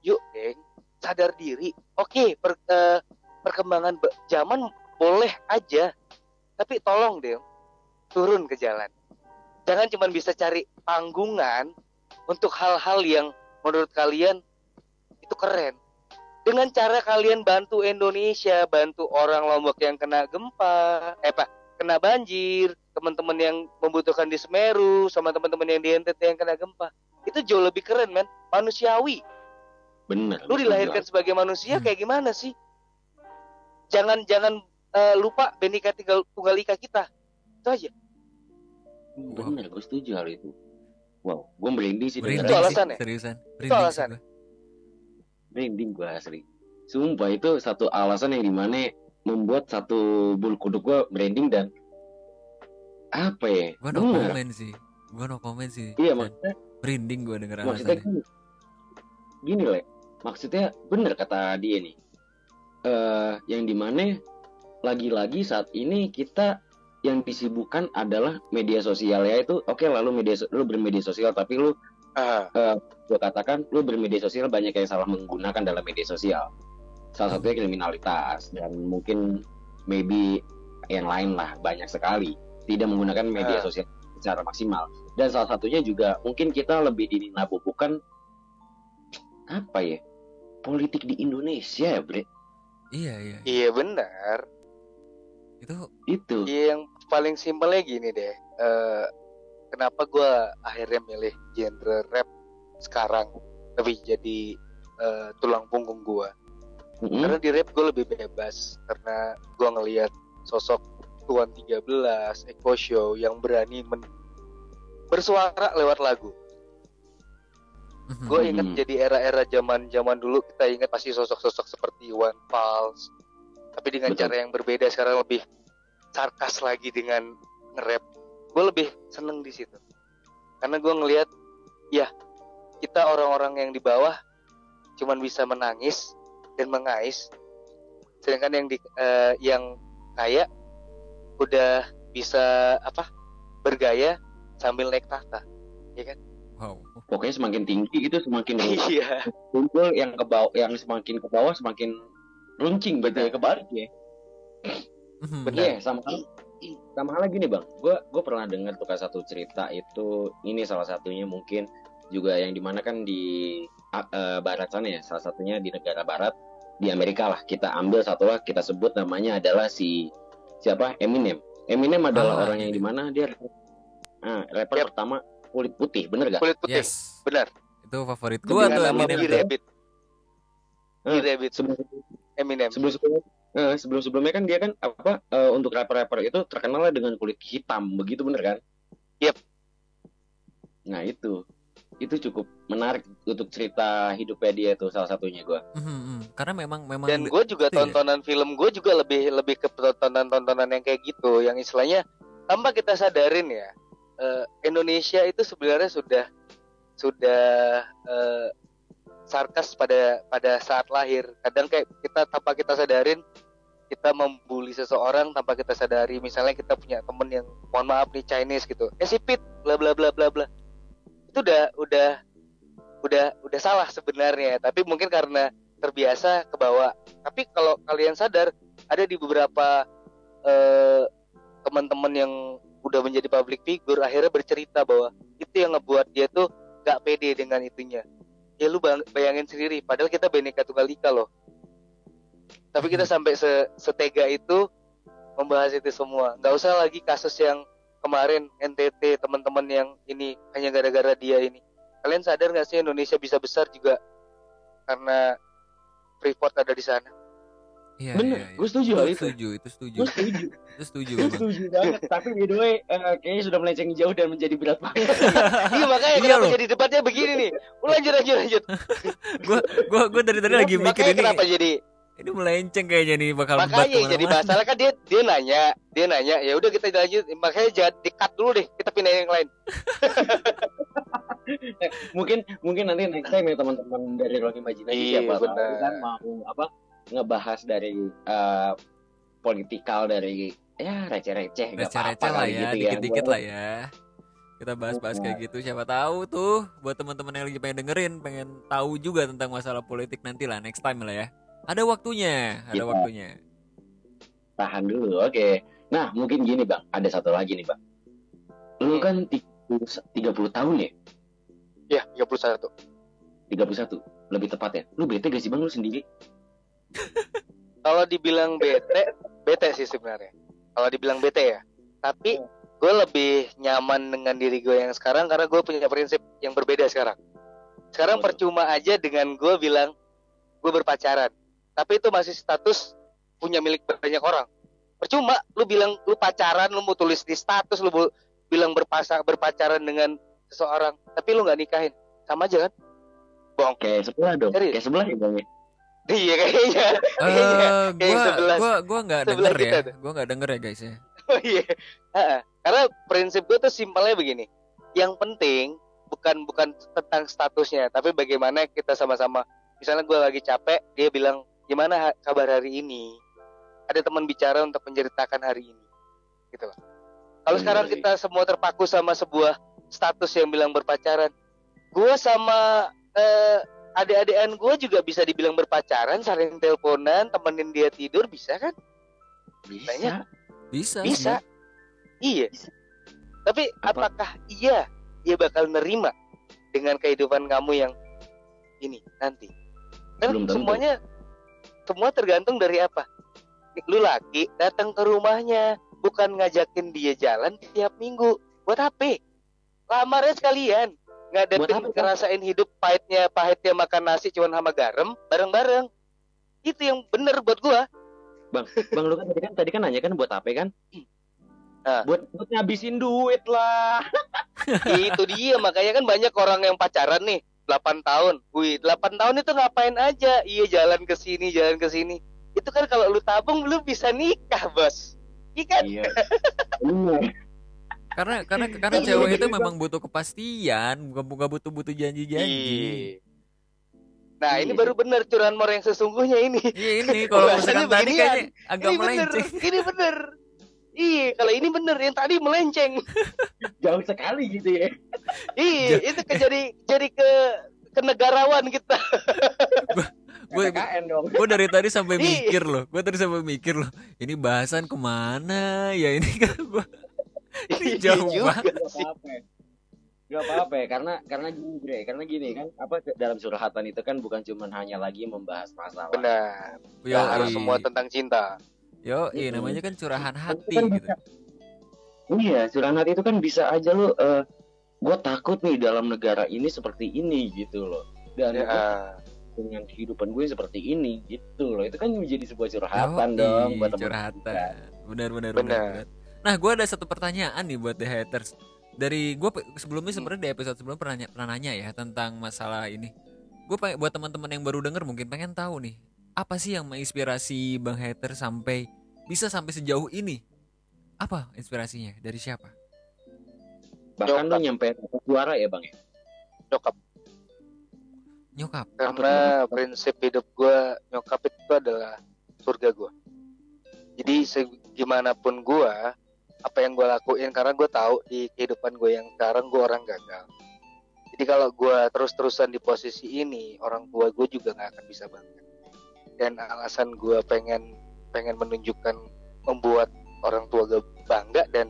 [SPEAKER 3] yuk geng sadar diri. Oke per- eh, perkembangan zaman boleh aja. Tapi tolong deh turun ke jalan. Jangan cuma bisa cari panggungan untuk hal-hal yang menurut kalian itu keren dengan cara kalian bantu Indonesia bantu orang Lombok yang kena gempa eh pak kena banjir teman-teman yang membutuhkan di Semeru sama teman-teman yang di NTT yang kena gempa. Itu jauh lebih keren men. Manusiawi.
[SPEAKER 2] Bener
[SPEAKER 3] lu dilahirkan sebagai manusia
[SPEAKER 1] Hmm.
[SPEAKER 3] kayak gimana sih? Jangan jangan eh, lupa benika tinggal tunggal ika kita. Itu aja.
[SPEAKER 2] Bener gue setuju hal itu. Wow gue merinding sih
[SPEAKER 1] Merinding
[SPEAKER 3] Itu
[SPEAKER 1] sih,
[SPEAKER 3] alasannya.
[SPEAKER 1] seriusan. Merinding sih
[SPEAKER 3] alasannya.
[SPEAKER 1] Gua.
[SPEAKER 2] merinding gue asli sumpah itu satu alasan yang di mana membuat satu bulu kuduk gue branding dan apa ya
[SPEAKER 1] Gue no
[SPEAKER 2] bener.
[SPEAKER 1] komen sih. Gue no komen sih.
[SPEAKER 2] iya maksudnya
[SPEAKER 1] Merinding gue denger
[SPEAKER 2] maksudnya
[SPEAKER 1] alasannya.
[SPEAKER 2] gini, gini le maksudnya bener kata dia nih eh yang di mana lagi-lagi saat ini kita yang disibukkan adalah media sosial ya itu oke lalu media lu bermedia sosial tapi lu
[SPEAKER 3] Ah,
[SPEAKER 2] gue katakan lu bermedia sosial banyak yang salah menggunakan dalam media sosial salah satunya kriminalitas dan mungkin maybe yang lain lah banyak sekali tidak menggunakan media
[SPEAKER 3] Ah.
[SPEAKER 2] sosial secara maksimal dan salah satunya juga mungkin kita lebih dinabubukan apa ya politik di Indonesia ya bre
[SPEAKER 1] Iya iya.
[SPEAKER 3] iya benar.
[SPEAKER 1] Itu
[SPEAKER 2] itu
[SPEAKER 3] Iya, yang paling simpelnya gini deh. eh, kenapa gua akhirnya milih genre rap sekarang lebih jadi eh, tulang punggung gua.
[SPEAKER 2] Mm-mm.
[SPEAKER 3] Karena di rap gue lebih bebas karena gua ngelihat sosok Tuan 13, Eko Show yang berani men- bersuara lewat lagu.
[SPEAKER 1] mhm.
[SPEAKER 3] Gue ingat
[SPEAKER 2] Hmm.
[SPEAKER 3] jadi era-era zaman-zaman dulu kita ingat pasti sosok-sosok seperti Iwan Fals. Tapi dengan
[SPEAKER 2] Betul.
[SPEAKER 3] cara yang berbeda sekarang lebih sarkas lagi dengan nge-rap. Gue lebih seneng di situ. Karena gue ngelihat ya kita orang-orang yang di bawah cuman bisa menangis dan mengais. Sedangkan yang di eh, yang kaya udah bisa apa? bergaya sambil naik tahta.
[SPEAKER 1] wow.
[SPEAKER 2] pokoknya semakin tinggi gitu semakin
[SPEAKER 3] Iya.
[SPEAKER 2] muncul yang ke bawah yang semakin ke bawah semakin runcing betul ya kebalik ya
[SPEAKER 1] Mhm.
[SPEAKER 2] Iya, sama sama hal lagi nih bang. Gue gue pernah dengar tuh satu cerita itu ini salah satunya mungkin juga yang di mana kan di eh, barat sana ya, salah satunya di negara barat di Amerika lah. Kita ambil satu lah kita sebut namanya adalah si siapa Eminem. Eminem adalah
[SPEAKER 1] Ah,
[SPEAKER 2] orang yang
[SPEAKER 1] di
[SPEAKER 2] mana dia ah, rapper
[SPEAKER 3] Yap.
[SPEAKER 2] pertama kulit putih, bener gak?
[SPEAKER 3] Kulit putih.
[SPEAKER 1] Yes.
[SPEAKER 3] Benar.
[SPEAKER 1] Itu favorit gua
[SPEAKER 3] Dengan
[SPEAKER 1] tuh Eminem.
[SPEAKER 3] Rabbit.
[SPEAKER 2] Eh,
[SPEAKER 3] Rabbit.
[SPEAKER 2] Sebelum
[SPEAKER 3] Eminem.
[SPEAKER 2] sebelum sebelumnya sebelum sebelumnya kan dia kan apa eh, untuk rapper-rapper itu terkenalnya dengan kulit hitam begitu bener kan?
[SPEAKER 3] Yep.
[SPEAKER 2] Nah itu itu cukup menarik untuk cerita hidupnya dia tuh salah satunya gua.
[SPEAKER 1] Mhm, mhm. Karena memang memang
[SPEAKER 3] Dan gue juga
[SPEAKER 1] itu ya.
[SPEAKER 3] tontonan film gue juga lebih lebih ke tontonan-tontonan yang kayak gitu, yang istilahnya tanpa kita sadarin ya, eh, Indonesia itu sebenarnya sudah sudah eh, sarkas pada pada saat lahir. Kadang kayak kita tanpa kita sadarin kita membuli seseorang tanpa kita sadari. Misalnya kita punya temen yang mohon maaf nih Chinese gitu, eh sipit, bla bla bla bla bla. Itu udah udah udah udah salah sebenarnya. Tapi mungkin karena terbiasa ke bawah. Tapi kalau kalian sadar ada di beberapa eh, teman-teman yang udah menjadi public figure akhirnya bercerita bahwa itu yang ngebuat dia tuh gak pede dengan itunya. Ya lu bayangin sendiri, padahal kita Bhinneka Tunggal Ika loh. Tapi kita sampai se- setega itu membahas itu semua. Nggak usah lagi kasus yang kemarin NTT teman-teman yang ini hanya gara-gara dia ini. Kalian sadar nggak sih Indonesia bisa besar juga karena Freeport ada di sana?
[SPEAKER 1] Iya,
[SPEAKER 2] Bener,
[SPEAKER 1] iya, iya.
[SPEAKER 2] gue setuju hal itu.
[SPEAKER 1] setuju, itu setuju.
[SPEAKER 2] Gue setuju,
[SPEAKER 1] Itu setuju
[SPEAKER 2] gue setuju banget. Tapi by the way, eh, kayaknya sudah melenceng jauh dan menjadi berat banget.
[SPEAKER 3] iya makanya
[SPEAKER 1] Iya
[SPEAKER 3] kenapa
[SPEAKER 1] loh.
[SPEAKER 3] jadi debatnya begini nih? Lanjut lanjut lanjut.
[SPEAKER 1] Gua gua gua dari tadi lagi mikir ini
[SPEAKER 3] kenapa jadi
[SPEAKER 1] ini melenceng kayaknya nih bakal
[SPEAKER 3] makanya jadi masalah kan dia dia nanya dia nanya ya udah kita lanjut makanya jangan dikat dulu deh kita pindahin yang lain
[SPEAKER 2] mungkin mungkin nanti next time ya teman-teman dari Rocky Imajinasi
[SPEAKER 3] Iya,
[SPEAKER 2] siapa
[SPEAKER 3] benar.
[SPEAKER 2] kan mau apa ngebahas dari eh, politikal dari ya receh-receh nggak apa-apa
[SPEAKER 1] receh-receh lah ya,
[SPEAKER 2] gitu
[SPEAKER 1] dikit-dikit
[SPEAKER 2] Gua-
[SPEAKER 1] lah ya. Kita bahas-bahas kayak gitu siapa tahu tuh buat teman-teman yang lagi pengen dengerin, pengen tahu juga tentang masalah politik nanti lah next time lah ya. Ada waktunya, ada
[SPEAKER 2] Iya.
[SPEAKER 1] waktunya.
[SPEAKER 2] tahan dulu oke nah mungkin gini bang ada satu lagi nih bang lu
[SPEAKER 3] Hmm.
[SPEAKER 2] kan 30 tahun ya
[SPEAKER 3] ya 31
[SPEAKER 2] 31 lebih tepat ya lu bete gak sih bang lu sendiri
[SPEAKER 3] kalau dibilang bete bete sih sebenarnya. Kalau dibilang bete ya. Tapi gue lebih nyaman dengan diri gue yang sekarang karena gue punya prinsip yang berbeda sekarang. Sekarang
[SPEAKER 2] tuh?
[SPEAKER 3] percuma aja dengan gue bilang gue berpacaran. Tapi itu masih status punya milik banyak orang. Percuma lu bilang lu pacaran lu mau tulis di status lu bilang berpasang berpacaran dengan seseorang tapi lu nggak nikahin. Sama aja kan? Bohong
[SPEAKER 2] kayak sebelah dong.
[SPEAKER 3] Serius?
[SPEAKER 2] kayak sebelah ya bang. ya
[SPEAKER 3] Iya kayaknya.
[SPEAKER 1] Eh,
[SPEAKER 3] kayak
[SPEAKER 1] gua gua gua nggak denger ya.
[SPEAKER 3] tuh.
[SPEAKER 1] Gua nggak denger ya guys ya.
[SPEAKER 3] Oh iya. Ha-ha. Karena prinsip gue tuh simpelnya begini. Yang penting bukan bukan tentang statusnya, tapi bagaimana kita sama-sama. Misalnya gue lagi capek, dia bilang gimana kabar hari ini. Ada teman bicara untuk menceritakan hari ini, gitu loh. Kalau
[SPEAKER 2] Hmm,
[SPEAKER 3] sekarang
[SPEAKER 2] iya.
[SPEAKER 3] kita semua terpaku sama sebuah status yang bilang berpacaran, gue sama eh, adik-adikan gue juga bisa dibilang berpacaran, saling teleponan, temenin dia tidur, bisa kan? Banyak.
[SPEAKER 1] Bisa.
[SPEAKER 3] Bisa. Iya. Tapi
[SPEAKER 2] Apa?
[SPEAKER 3] apakah iya dia bakal nerima dengan kehidupan kamu yang ini nanti? Kan
[SPEAKER 2] Belum tentu.
[SPEAKER 3] semuanya semua tergantung dari apa. Lu laki datang ke rumahnya, bukan ngajakin dia jalan tiap minggu. Buat apa? Lamarnya sekalian. Ngadepin
[SPEAKER 2] apa, Kak?
[SPEAKER 3] ngerasain hidup pahitnya pahitnya makan nasi cuman sama garam bareng-bareng. Itu yang bener buat gua.
[SPEAKER 2] Bang lu kan tadi kan tadi kan nanya kan buat apa kan?
[SPEAKER 3] Ah.
[SPEAKER 2] Buat buat ngabisin duit lah.
[SPEAKER 3] itu dia makanya kan banyak orang yang pacaran nih 8 tahun. Wih, 8 tahun itu ngapain aja? Iya jalan ke sini, jalan ke sini. Itu kan kalau lu tabung lu bisa nikah, Bos. Iya kan?
[SPEAKER 2] Iya.
[SPEAKER 1] Karena karena karena cewek
[SPEAKER 2] iya,
[SPEAKER 1] itu
[SPEAKER 2] iya.
[SPEAKER 1] memang butuh kepastian, bukan bukan butuh butuh janji-janji.
[SPEAKER 3] Iya. Nah, ini baru bener curahan mor yang sesungguhnya ini.
[SPEAKER 1] Iya ini kalau misalkan tadi kayaknya agak
[SPEAKER 3] ini bener,
[SPEAKER 1] melenceng.
[SPEAKER 3] ini bener. Iya, kalau ini bener yang tadi melenceng.
[SPEAKER 2] Jauh sekali gitu ya.
[SPEAKER 3] Iya, itu ke jadi jadi ke kenegarawan kita.
[SPEAKER 1] Gue gue dari tadi sampai
[SPEAKER 3] Iya.
[SPEAKER 1] mikir loh, gue tadi sampai mikir loh. Ini bahasan ke mana ya ini kan gue Ini jauh
[SPEAKER 3] juga
[SPEAKER 1] banget
[SPEAKER 2] Gak
[SPEAKER 3] sih.
[SPEAKER 2] apa-apa. Gak apa-apa ya, karena karena gini Bre, karena gini kan apa dalam surhatan itu kan bukan cuma hanya lagi membahas masalah.
[SPEAKER 3] Benar.
[SPEAKER 1] Yo,
[SPEAKER 3] Nggak harus semua tentang cinta.
[SPEAKER 1] yo, iya namanya kan curahan hati
[SPEAKER 2] kan
[SPEAKER 1] gitu.
[SPEAKER 2] bisa- Iya, curahan hati itu kan bisa aja lo eh gue takut nih dalam negara ini seperti ini gitu loh. Dan
[SPEAKER 3] Ya.
[SPEAKER 2] gua dengan kehidupan gue seperti ini gitu loh. Itu kan menjadi sebuah curhatan
[SPEAKER 1] Yoi,
[SPEAKER 2] dong buat teman
[SPEAKER 1] curhatan. Benar benar
[SPEAKER 3] Benar.
[SPEAKER 1] benar. benar. Nah, gue ada satu pertanyaan nih buat the haters. Dari gue sebelumnya sebenarnya di episode sebelum pernah nanya, pernah nanya ya tentang masalah ini. Gue buat teman-teman yang baru denger mungkin pengen tahu nih apa sih yang menginspirasi bang hater sampai bisa sampai sejauh ini? Apa inspirasinya? Dari siapa?
[SPEAKER 2] Bahkan lo nyampe suara ya bang ya.
[SPEAKER 3] Nyokap.
[SPEAKER 1] Nyokap.
[SPEAKER 3] Karena prinsip hidup gue nyokap itu adalah surga gue. Jadi segimanapun gue, apa yang gue lakuin karena gue tahu di kehidupan gue yang sekarang gue orang gagal. Jadi kalau gue terus-terusan di posisi ini, orang tua gue juga nggak akan bisa bangga. Dan alasan gue pengen pengen menunjukkan membuat orang tua gue bangga dan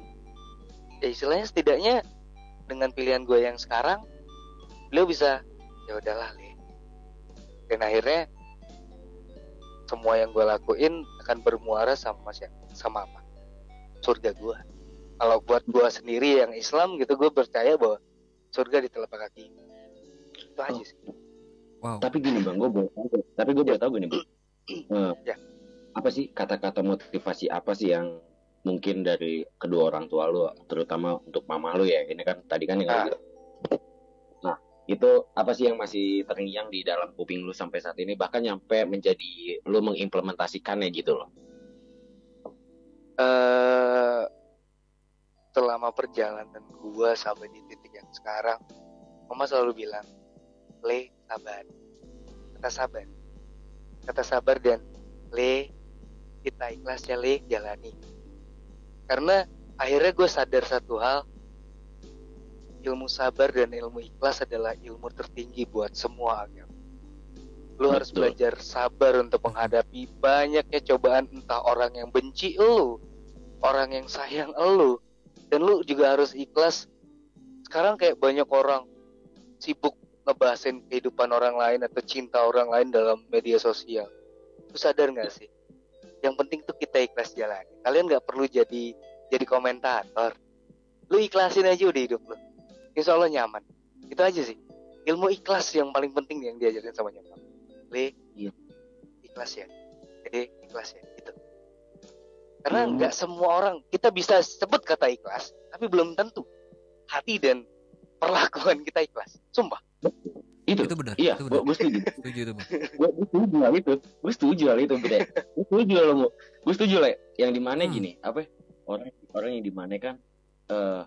[SPEAKER 3] ya istilahnya setidaknya dengan pilihan gue yang sekarang, beliau bisa ya udahlah Le. Dan akhirnya semua yang gue lakuin akan bermuara sama siapa? Sama apa? Surga gue. Kalau buat gue sendiri yang Islam gitu, gue percaya bahwa surga di telapak kaki. Itu aja
[SPEAKER 2] Oh.
[SPEAKER 3] sih.
[SPEAKER 1] Wow.
[SPEAKER 2] Tapi gini bang, gue boleh tahu. Tapi gue boleh tahu gini bang. Eh,
[SPEAKER 3] Ya.
[SPEAKER 2] Apa sih kata-kata motivasi apa sih yang mungkin dari kedua orang tua lu, terutama untuk mama lu ya? Ini kan tadi kan yang
[SPEAKER 3] Ah.
[SPEAKER 2] gitu. Nah, itu apa sih yang masih terngiang di dalam kuping lu sampai saat ini? Bahkan nyampe menjadi lu mengimplementasikannya gitu loh.
[SPEAKER 3] Eh selama perjalanan gua sampai di titik yang sekarang, mama selalu bilang, Le, sabar. Kata sabar. Kata sabar dan Le, kita ikhlas ya Le, jalani. Karena akhirnya gue sadar satu hal, ilmu sabar dan ilmu ikhlas adalah ilmu tertinggi buat semua agama. Lu harus
[SPEAKER 2] Betul.
[SPEAKER 3] belajar sabar untuk menghadapi banyaknya cobaan entah orang yang benci lu, orang yang sayang lu, dan lu juga harus ikhlas. Sekarang kayak banyak orang sibuk ngebahasin kehidupan orang lain atau cinta orang lain dalam media sosial. Lu sadar nggak sih? Yang penting tuh kita ikhlas jalan. Kalian nggak perlu jadi jadi komentator. Lu ikhlasin aja udah hidup lu. Insya Allah nyaman. Itu aja sih. Ilmu ikhlas yang paling penting yang diajarin sama nyokap. Le,
[SPEAKER 2] Iya.
[SPEAKER 3] ikhlas ya. Jadi ikhlas ya. Gitu. Karena
[SPEAKER 2] Hmm.
[SPEAKER 3] nggak semua orang kita bisa sebut kata ikhlas, tapi belum tentu hati dan perlakuan kita ikhlas. Sumpah.
[SPEAKER 2] itu
[SPEAKER 1] Itu benar.
[SPEAKER 2] iya gue setuju
[SPEAKER 1] Setuju itu, Bang.
[SPEAKER 2] gue setuju hal itu gue setuju hal itu bre gue setuju lo mau gue setuju lah yang di mana
[SPEAKER 1] Hmm.
[SPEAKER 2] gini apa ya, orang orang yang di mana kan eh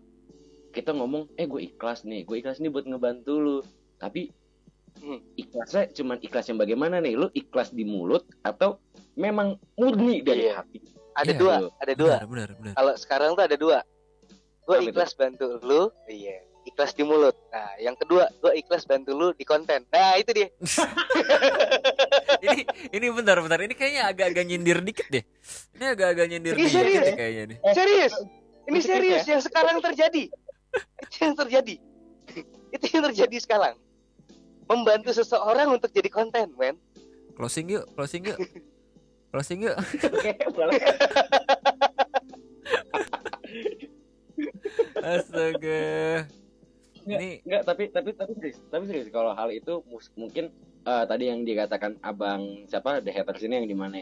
[SPEAKER 2] kita ngomong eh gue ikhlas nih gue ikhlas nih buat ngebantu lu tapi
[SPEAKER 3] Hmm.
[SPEAKER 2] ikhlasnya cuman ikhlas yang bagaimana nih lu ikhlas di mulut atau memang murni dari
[SPEAKER 3] Iya.
[SPEAKER 2] hati
[SPEAKER 3] Ada
[SPEAKER 1] Iya.
[SPEAKER 3] dua, ada dua.
[SPEAKER 1] Benar, benar, benar.
[SPEAKER 3] Kalau sekarang tuh ada dua. Gue
[SPEAKER 2] Apa itu?
[SPEAKER 3] ikhlas bantu lu, iya. Ikhlas di mulut. Nah, yang kedua, gue ikhlas bantu lu di konten. Nah, itu dia.
[SPEAKER 1] ini ini bentar bentar ini kayaknya agak-agak nyindir dikit deh ini agak-agak nyindir
[SPEAKER 3] Ini
[SPEAKER 1] dikit
[SPEAKER 3] serius?
[SPEAKER 1] deh kayaknya nih
[SPEAKER 3] Serius. Ini serius yang sekarang terjadi. itu yang terjadi. itu yang terjadi sekarang. Membantu seseorang untuk jadi konten, men.
[SPEAKER 1] closing yuk closing yuk closing yuk
[SPEAKER 2] Oke, boleh.
[SPEAKER 1] astaga
[SPEAKER 2] Nggak,
[SPEAKER 1] ini
[SPEAKER 2] Enggak, tapi tapi tapi serius, tapi serius kalau hal itu mungkin eh, tadi yang dikatakan abang siapa the haters ini yang di mana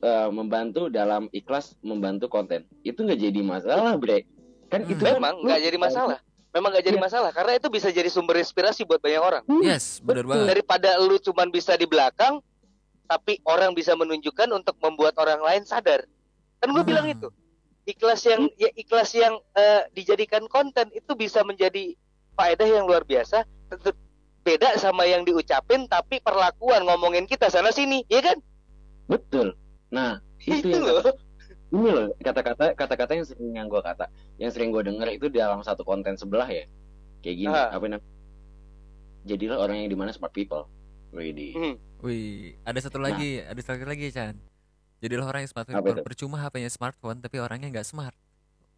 [SPEAKER 2] eh, membantu dalam ikhlas membantu konten itu nggak jadi masalah bre kan
[SPEAKER 1] Hmm.
[SPEAKER 2] itu kan
[SPEAKER 3] Memang nggak jadi masalah. Memang nggak jadi
[SPEAKER 2] Iya.
[SPEAKER 3] masalah karena itu bisa jadi sumber inspirasi buat banyak orang.
[SPEAKER 1] yes benar
[SPEAKER 2] Betul.
[SPEAKER 1] banget
[SPEAKER 3] Daripada lu cuman bisa di belakang, tapi orang bisa menunjukkan untuk membuat orang lain sadar. Kan gue
[SPEAKER 1] Hmm.
[SPEAKER 3] bilang itu. Ikhlas yang ya ikhlas yang eh, dijadikan konten itu bisa menjadi faedah yang luar biasa. Tentu beda sama yang diucapin tapi perlakuan ngomongin kita sana sini, ya kan?
[SPEAKER 2] betul nah itu
[SPEAKER 3] Itu
[SPEAKER 2] yang
[SPEAKER 3] loh.
[SPEAKER 2] Ini loh kata-kata kata-kata yang sering yang gue kata yang sering gue denger itu dalam satu konten sebelah ya kayak gini
[SPEAKER 3] Ah.
[SPEAKER 2] apa namanya jadilah orang yang di mana smart people Widih.
[SPEAKER 3] Hmm.
[SPEAKER 1] wih ada satu lagi ada satu lagi Chan jadilah orang yang smart
[SPEAKER 2] Apa itu?
[SPEAKER 1] percuma HP-nya smartphone tapi orangnya nggak smart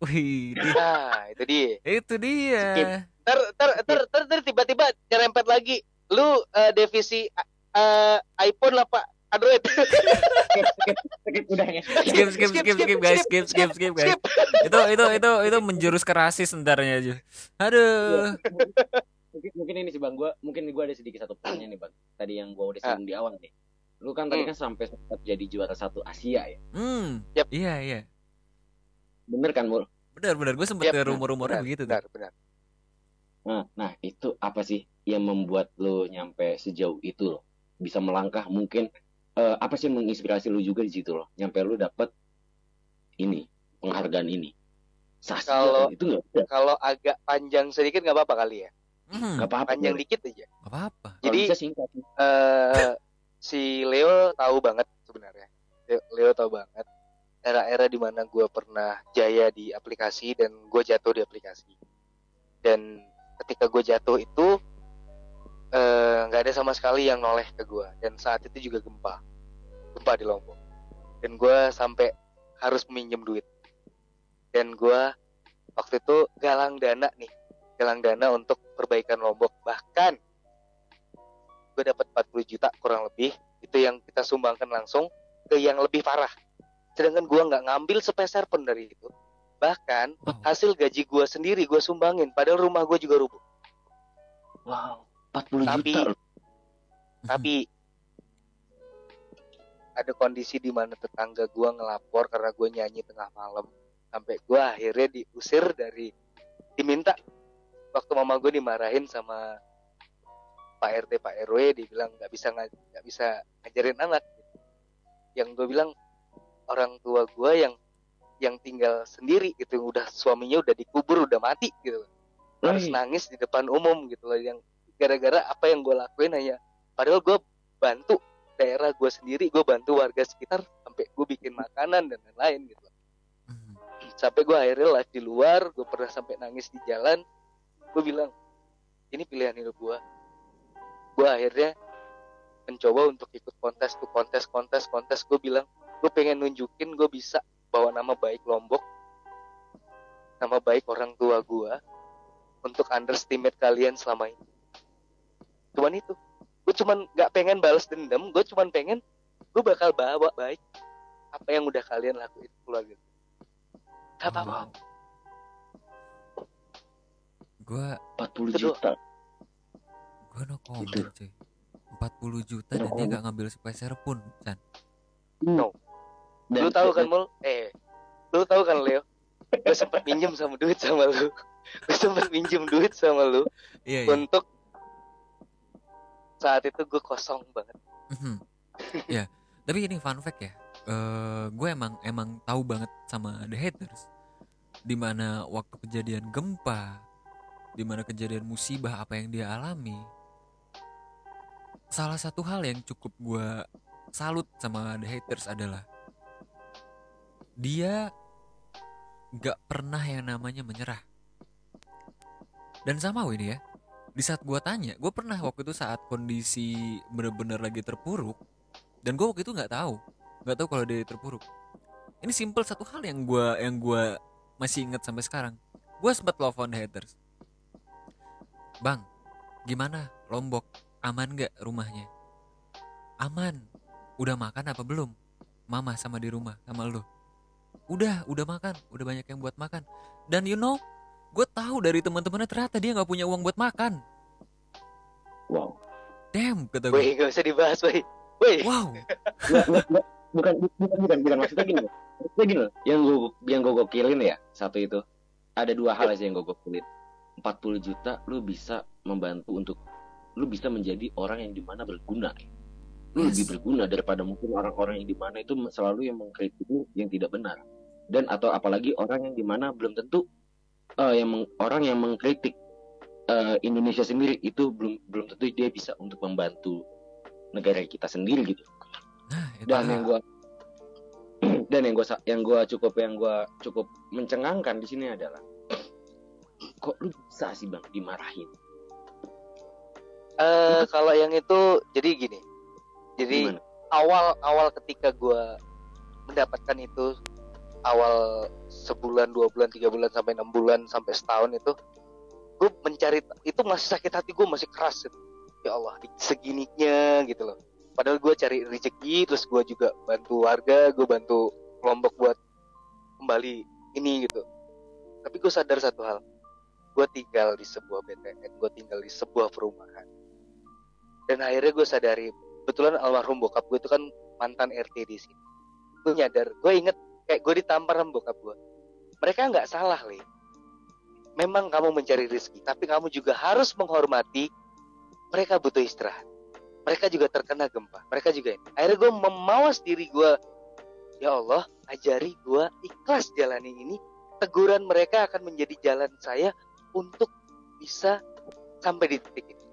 [SPEAKER 1] wih
[SPEAKER 3] Nah, itu dia.
[SPEAKER 1] itu dia
[SPEAKER 2] Skip.
[SPEAKER 3] Ter ter ter ter, ter tiba-tiba nyerempet lagi. Lu eh, divisi eh, iPhone apa Android?
[SPEAKER 2] skip skip skip
[SPEAKER 1] skip skip skip skip guys. skip skip skip guys. itu itu itu itu menjurus ke rasis sebentarnya aja aduh.
[SPEAKER 2] Mungkin mungkin ini sih bang. Gue mungkin gue ada sedikit satu pertanyaan nih bang. Tadi yang gue udah singgung di awal nih. Lu kan tadi
[SPEAKER 3] Hmm.
[SPEAKER 2] kan sampai sempat jadi juara satu Asia ya?
[SPEAKER 1] Hmm.
[SPEAKER 3] Yap.
[SPEAKER 1] iya iya.
[SPEAKER 2] Bener kan mul
[SPEAKER 1] benar benar gue sempet ke rumor-rumornya
[SPEAKER 3] Benar,
[SPEAKER 1] begitu tuh.
[SPEAKER 3] benar, benar.
[SPEAKER 2] nah nah itu apa sih yang membuat lu nyampe sejauh itu loh? Bisa melangkah mungkin eh, apa sih yang menginspirasi lu juga di situ loh nyampe lu dapet ini penghargaan ini Saskia
[SPEAKER 3] Kalau-
[SPEAKER 2] itu
[SPEAKER 3] Kalau agak panjang sedikit nggak apa-apa kali ya.
[SPEAKER 1] hmm
[SPEAKER 2] apa-apa
[SPEAKER 3] Panjang dikit aja.
[SPEAKER 1] nggak apa-apa
[SPEAKER 3] Jadi
[SPEAKER 2] bisa singkat
[SPEAKER 3] eh si Leo tahu banget sebenarnya. Leo, Leo tahu banget era-era di mana gue pernah jaya di aplikasi dan gue jatuh di aplikasi. Dan ketika gue jatuh itu eh, nggak ada sama sekali yang noleh ke gue. Dan saat itu juga gempa, gempa di Lombok. Dan gue sampai harus meminjam duit. Dan gue waktu itu galang dana nih, galang dana untuk perbaikan Lombok. Bahkan gue dapat 40 juta kurang lebih. Itu yang kita sumbangkan langsung ke yang lebih parah. Sedangkan gue nggak ngambil sepeser pun dari itu. Bahkan
[SPEAKER 1] wow.
[SPEAKER 3] hasil gaji gue sendiri gue sumbangin. Padahal rumah gue juga rubuh.
[SPEAKER 2] Wow 40
[SPEAKER 3] Tapi-
[SPEAKER 2] juta loh.
[SPEAKER 3] tapi ada kondisi di mana tetangga gue ngelapor karena gue nyanyi tengah malam. Sampai gue akhirnya diusir dari diminta. Waktu mama gue dimarahin sama Pak RT Pak RW dibilang nggak bisa nggak bisa ngajarin anak. Yang gue bilang orang tua gue yang yang tinggal sendiri gitu udah suaminya udah dikubur udah mati gitu. Harus nangis di depan umum gitu loh yang gara-gara apa yang gue lakuin hanya padahal gue bantu daerah gue sendiri gue bantu warga sekitar sampai gue bikin makanan dan lain-lain gitu.
[SPEAKER 1] Hmm.
[SPEAKER 3] sampai gue akhirnya live di luar gue pernah sampai nangis di jalan gue bilang ini pilihan hidup gue gue akhirnya mencoba untuk ikut kontes tuh kontes kontes kontes. Gue bilang gue pengen nunjukin gue bisa bawa nama baik Lombok nama baik orang tua gue untuk underestimate kalian selama ini cuman itu. Gue cuman nggak pengen balas dendam gue cuman pengen gue bakal bawa baik apa yang udah kalian lakuin keluarga. Gue. Gak apa-apa.
[SPEAKER 2] Wow,
[SPEAKER 1] gue
[SPEAKER 2] 40
[SPEAKER 3] Betul.
[SPEAKER 2] juta.
[SPEAKER 1] Gue no comment
[SPEAKER 2] Gitu.
[SPEAKER 1] cuy. 40 juta
[SPEAKER 2] No
[SPEAKER 1] dan dia nggak ngambil sepeser pun Chan.
[SPEAKER 3] No.
[SPEAKER 2] Dan-
[SPEAKER 3] lu tahu kan mul? Eh lu tahu kan Leo? Gue sempet minjem sama duit sama lu. Gue sempet minjem duit sama lu
[SPEAKER 1] iya iya.
[SPEAKER 3] untuk saat itu gue kosong banget.
[SPEAKER 1] Mhm. ya tapi ini fun fact ya. Eh gue emang emang tahu banget sama The Haters. Di mana waktu kejadian gempa di mana kejadian musibah apa yang dia alami salah satu hal yang cukup gue salut sama The Haters adalah dia gak pernah yang namanya menyerah. Dan sama ini ya di saat gue tanya gue pernah waktu itu saat kondisi bener-bener lagi terpuruk dan gue waktu itu nggak tahu nggak tahu kalau dia terpuruk. Ini simple satu hal yang gue yang gue masih inget sampai sekarang. Gue sempat telepon haters. Bang gimana? Lombok aman nggak rumahnya? Aman. Udah makan apa belum? Mama sama di rumah sama lu. Udah udah makan. Udah banyak yang buat makan. Dan you know gue tahu dari teman-temannya ternyata dia nggak punya uang buat makan
[SPEAKER 2] Wow.
[SPEAKER 1] damn kata gue
[SPEAKER 3] Woi gak usah dibahas woi woi
[SPEAKER 1] wow
[SPEAKER 2] bukan bukan bukan bukan maksudnya gini loh. Maksudnya gini loh. Yang gue yang gue gokilin ya satu itu. Ada dua hal aja yang gue gokilin. 40 juta lu bisa membantu untuk lu bisa menjadi orang yang di mana berguna. Lu
[SPEAKER 1] Yes.
[SPEAKER 2] lebih berguna daripada mungkin orang-orang yang di mana itu selalu yang mengkritik lu yang tidak benar. Dan atau apalagi orang yang di mana belum tentu eh, yang meng- orang yang mengkritik eh, Indonesia sendiri itu belum belum tentu dia bisa untuk membantu negara kita sendiri gitu.
[SPEAKER 1] Nah
[SPEAKER 2] dan yang gua dan yang gua yang gua cukup yang gua cukup mencengangkan di sini adalah kok lu bisa sih bang dimarahin?
[SPEAKER 3] Eh, kalau yang itu jadi gini. Jadi
[SPEAKER 2] gimana?
[SPEAKER 3] awal awal ketika gue mendapatkan itu awal sebulan dua bulan tiga bulan sampai enam bulan sampai setahun itu gue mencari itu masih sakit hati gue masih keras gitu. ya Allah segininya gitu loh. Padahal gue cari rezeki terus gue juga bantu warga gue bantu kelompok buat kembali ini gitu. Tapi gue sadar satu hal gue tinggal di sebuah BTN gue tinggal di sebuah perumahan. Dan akhirnya gue sadari kebetulan almarhum bokap gue itu kan mantan RT di sini. Gue nyadar gue inget kayak gue ditampar sama bokap gue mereka nggak salah li. Memang kamu mencari rezeki tapi kamu juga harus menghormati mereka butuh istirahat. Mereka juga terkena gempa. Mereka juga ini. Akhirnya gue memawas diri gue ya Allah ajari gue ikhlas jalani ini. Teguran mereka akan menjadi jalan saya untuk bisa sampai di titik ini.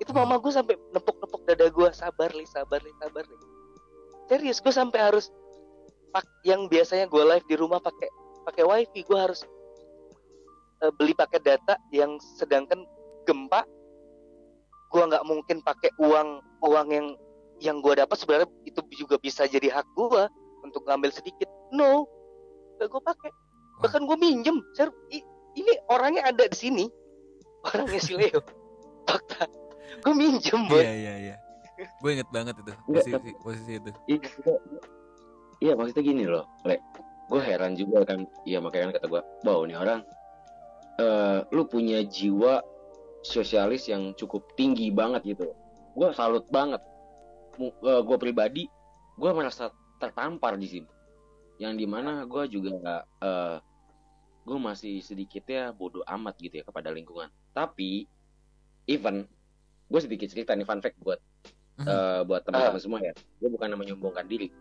[SPEAKER 3] Itu mama gue sampai nepuk-nepuk dada gue sabar li sabar li sabar li. Serius gue sampai harus pak yang biasanya gue live di rumah pakai pakai wifi gue harus eh, beli paket data yang sedangkan gempa gue nggak mungkin pakai uang uang yang yang gue dapat sebenarnya itu juga bisa jadi hak gue untuk ngambil sedikit. No gak gue pakai. Bahkan gue minjem Ser, i- ini orangnya ada di sini. Orangnya si Leo. Fakta. Gue minjem boy
[SPEAKER 1] iya iya iya. Gue inget banget itu posisi posisi itu
[SPEAKER 2] iya maksudnya, gini loh le gue heran juga kan iya makanya kan kata gue wow ini orang eh lu punya jiwa sosialis yang cukup tinggi banget gitu. Gue salut banget. Gue pribadi gue merasa tertampar di sini yang di mana gue juga nggak eh gue masih sedikitnya bodoh amat gitu ya kepada lingkungan. Tapi even gue sedikit cerita nih fun fact buat eh, buat teman-teman semua ya. Gue bukan menyombongkan diri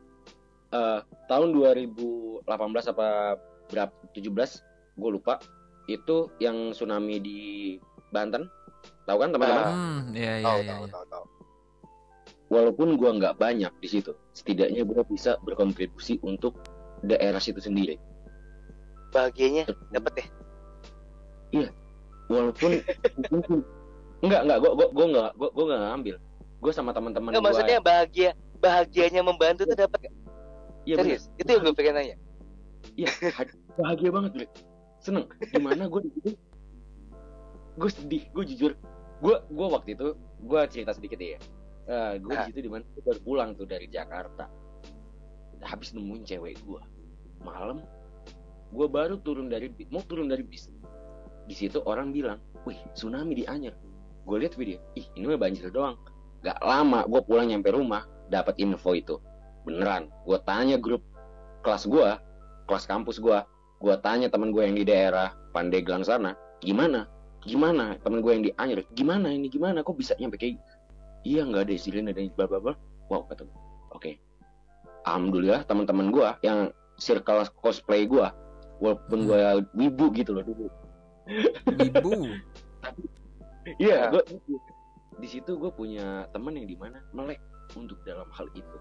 [SPEAKER 2] Eh, tahun 2018 apa berapa 17 gue lupa. Itu yang tsunami di Banten. Tahu kan teman-teman?
[SPEAKER 1] Hmm iya iya
[SPEAKER 3] tahu
[SPEAKER 1] iya
[SPEAKER 3] tahu
[SPEAKER 1] iya.
[SPEAKER 3] tahu tahu.
[SPEAKER 2] Walaupun gua nggak banyak di situ setidaknya gue bisa berkontribusi untuk daerah situ sendiri.
[SPEAKER 3] Bahagianya dapat ya?
[SPEAKER 2] Walaupun enggak enggak gue gue gue nggak gue gue nggak ngambil. Gue sama teman-teman
[SPEAKER 3] Nggak,
[SPEAKER 2] gue
[SPEAKER 3] maksudnya bahagia bahagianya membantu tuh dapat gak?
[SPEAKER 2] Iya bener.
[SPEAKER 3] serius itu yang gue pengen nanya.
[SPEAKER 2] Iya bahagia banget gue seneng. Di mana gue di situ gue sedih gue jujur. Gue gue waktu itu gue cerita sedikit ya. Eh, gue
[SPEAKER 3] Ah.
[SPEAKER 2] di situ di mana gue baru pulang tuh dari Jakarta. Habis nemuin cewek gue malam gue baru turun dari mau turun dari bis. Di situ orang bilang wih tsunami di Anyer. Gue lihat video ih ini mah banjir doang. Gak lama gue pulang nyampe rumah dapat info itu beneran gue tanya grup kelas gue kelas kampus gue gue tanya temen gue yang di daerah Pandeglang sana gimana? Gimana? Temen gue yang di Anyer gimana ini? Gimana? Kok bisa nyampe kayak iya nggak ada istilah ada bla bla bla. Wow kata gue oke. Alhamdulillah teman-teman gue yang circle cosplay gue walaupun gue wibu gitu loh dulu.
[SPEAKER 1] Ibu.
[SPEAKER 2] iya. Gue di situ gue punya teman yang di mana melek untuk dalam hal itu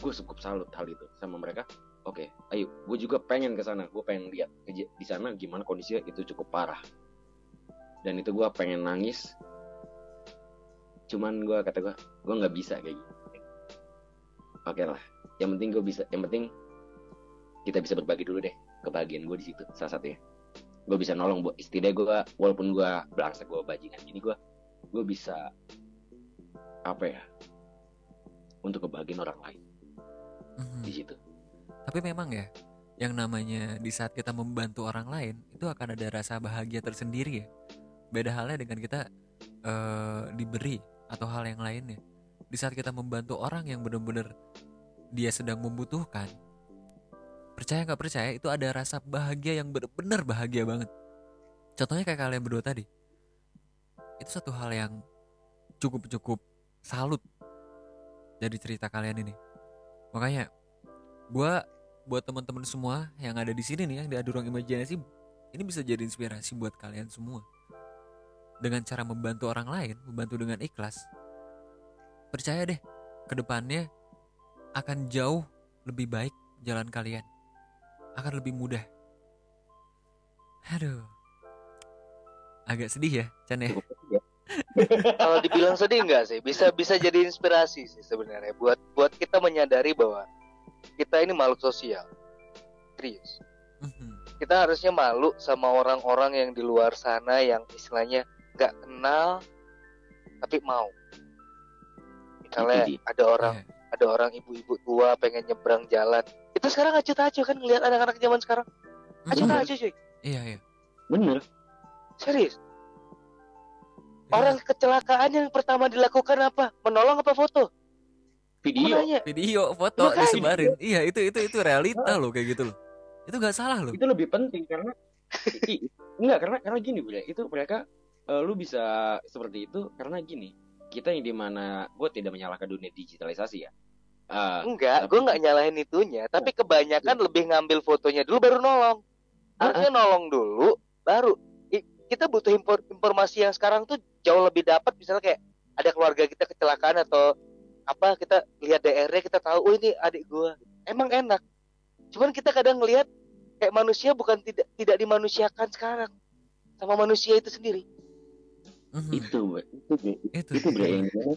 [SPEAKER 2] gue cukup salut hal itu sama mereka. Oke ayo. Gue juga pengen ke sana. Gue pengen lihat di sana gimana kondisinya. Itu cukup parah. Dan itu gue pengen nangis. Cuman gue kata gue gue nggak bisa kayak gitu. Oke lah. Yang penting gue bisa yang penting kita bisa berbagi dulu deh kebahagiaan gue di situ salah satunya. Gue bisa nolong buat setidaknya gue walaupun gue belangsa gue bajingan. Gini gue gue bisa apa ya untuk kebahagiaan orang lain
[SPEAKER 1] Mhm.
[SPEAKER 2] di situ
[SPEAKER 1] Tapi memang ya, yang namanya di saat kita membantu orang lain itu akan ada rasa bahagia tersendiri ya. Beda halnya dengan kita eh, diberi atau hal yang lainnya. Di saat kita membantu orang yang benar-benar dia sedang membutuhkan, percaya nggak percaya itu ada rasa bahagia yang benar-benar bahagia banget. Contohnya kayak kalian berdua tadi, itu satu hal yang cukup-cukup salut dari cerita kalian ini. Makanya gua buat teman-teman semua yang ada di sini nih yang di Adu Ruang Imajinasi ini bisa jadi inspirasi buat kalian semua. Dengan cara membantu orang lain, membantu dengan ikhlas. Percaya deh, ke depannya akan jauh lebih baik jalan kalian. Akan lebih mudah. Aduh. Agak sedih ya, Chan ya.
[SPEAKER 3] Kalau dibilang sedih enggak sih? Bisa bisa jadi inspirasi sih sebenarnya buat buat kita menyadari bahwa kita ini makhluk sosial. Serius.
[SPEAKER 1] Mhm.
[SPEAKER 3] Kita harusnya malu sama orang-orang yang di luar sana yang istilahnya nggak kenal tapi mau. Misalnya
[SPEAKER 2] Itu
[SPEAKER 3] ada orang
[SPEAKER 1] Iya.
[SPEAKER 3] ada orang ibu-ibu tua pengen nyebrang jalan. Kita sekarang acuh-acuh kan ngelihat anak-anak zaman sekarang.
[SPEAKER 1] Mhm.
[SPEAKER 3] Acuh-acuh cuy.
[SPEAKER 1] Iya, iya.
[SPEAKER 2] bener
[SPEAKER 3] Serius.
[SPEAKER 1] Iya.
[SPEAKER 3] Orang kecelakaan yang pertama dilakukan apa? Menolong apa foto?
[SPEAKER 2] video
[SPEAKER 1] video foto
[SPEAKER 3] Makanya.
[SPEAKER 1] disebarin iya itu itu itu realita loh kayak gitu loh itu nggak salah loh
[SPEAKER 2] itu lebih penting karena enggak karena karena gini bro itu mereka eh, lu bisa seperti itu karena gini kita yang di mana gue tidak menyalahkan dunia digitalisasi ya Eh,
[SPEAKER 3] Enggak,
[SPEAKER 2] Tapi-
[SPEAKER 3] gue nggak nyalahin itunya. Tapi kebanyakan lebih ngambil fotonya dulu baru nolong. Harusnya nolong dulu, baru. Kita butuh impor- informasi yang sekarang tuh jauh lebih dapat. Misalnya kayak ada keluarga kita kecelakaan atau apa kita lihat DR-nya kita tahu, oh ini adik gue. Emang enak. Cuman kita kadang ngelihat kayak manusia bukan tidak tidak dimanusiakan sekarang sama manusia itu sendiri.
[SPEAKER 1] Mhm.
[SPEAKER 2] itu itu
[SPEAKER 1] itu
[SPEAKER 2] itu bro yang itu,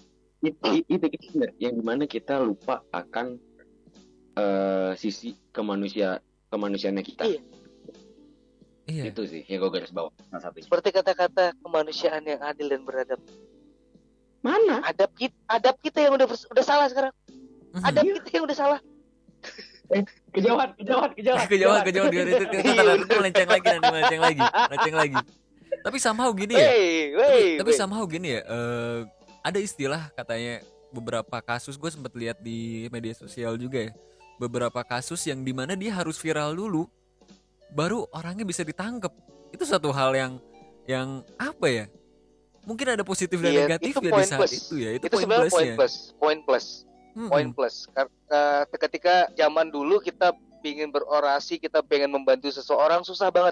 [SPEAKER 2] itu, itu bener. yang di mana kita lupa akan eh, sisi kemanusia kemanusiaannya kita
[SPEAKER 3] Iya.
[SPEAKER 1] Iya
[SPEAKER 2] itu sih yang gue garis bawah salah satunya
[SPEAKER 3] Seperti kata-kata kemanusiaan yang adil dan beradab.
[SPEAKER 2] mana
[SPEAKER 3] Adab kita, adab kita yang udah udah salah sekarang.
[SPEAKER 1] Mhm.
[SPEAKER 3] Adab kita yang udah salah.
[SPEAKER 2] kejauhan kejauhan kejauhan
[SPEAKER 1] kejauhan kejauhan dia itu itu melenceng lagi nanti melenceng lagi melenceng lagi tapi somehow gini ya
[SPEAKER 3] Wey, wey,
[SPEAKER 1] tapi
[SPEAKER 3] wey.
[SPEAKER 1] somehow gini ya eh, ada istilah katanya beberapa kasus gue sempat lihat di media sosial juga ya beberapa kasus yang di mana dia harus viral dulu baru orangnya bisa ditangkap itu satu hal yang yang apa ya mungkin ada positif dan
[SPEAKER 3] Iya,
[SPEAKER 1] negatif
[SPEAKER 3] itu
[SPEAKER 1] ya di saat
[SPEAKER 3] plus.
[SPEAKER 1] itu ya itu,
[SPEAKER 3] itu
[SPEAKER 1] poin
[SPEAKER 3] sebenarnya poin
[SPEAKER 1] plusnya
[SPEAKER 3] plus, poin plus,
[SPEAKER 1] Mm-mm.
[SPEAKER 3] poin plus. Kar- eh, ketika zaman dulu kita ingin berorasi, kita pengen membantu seseorang susah banget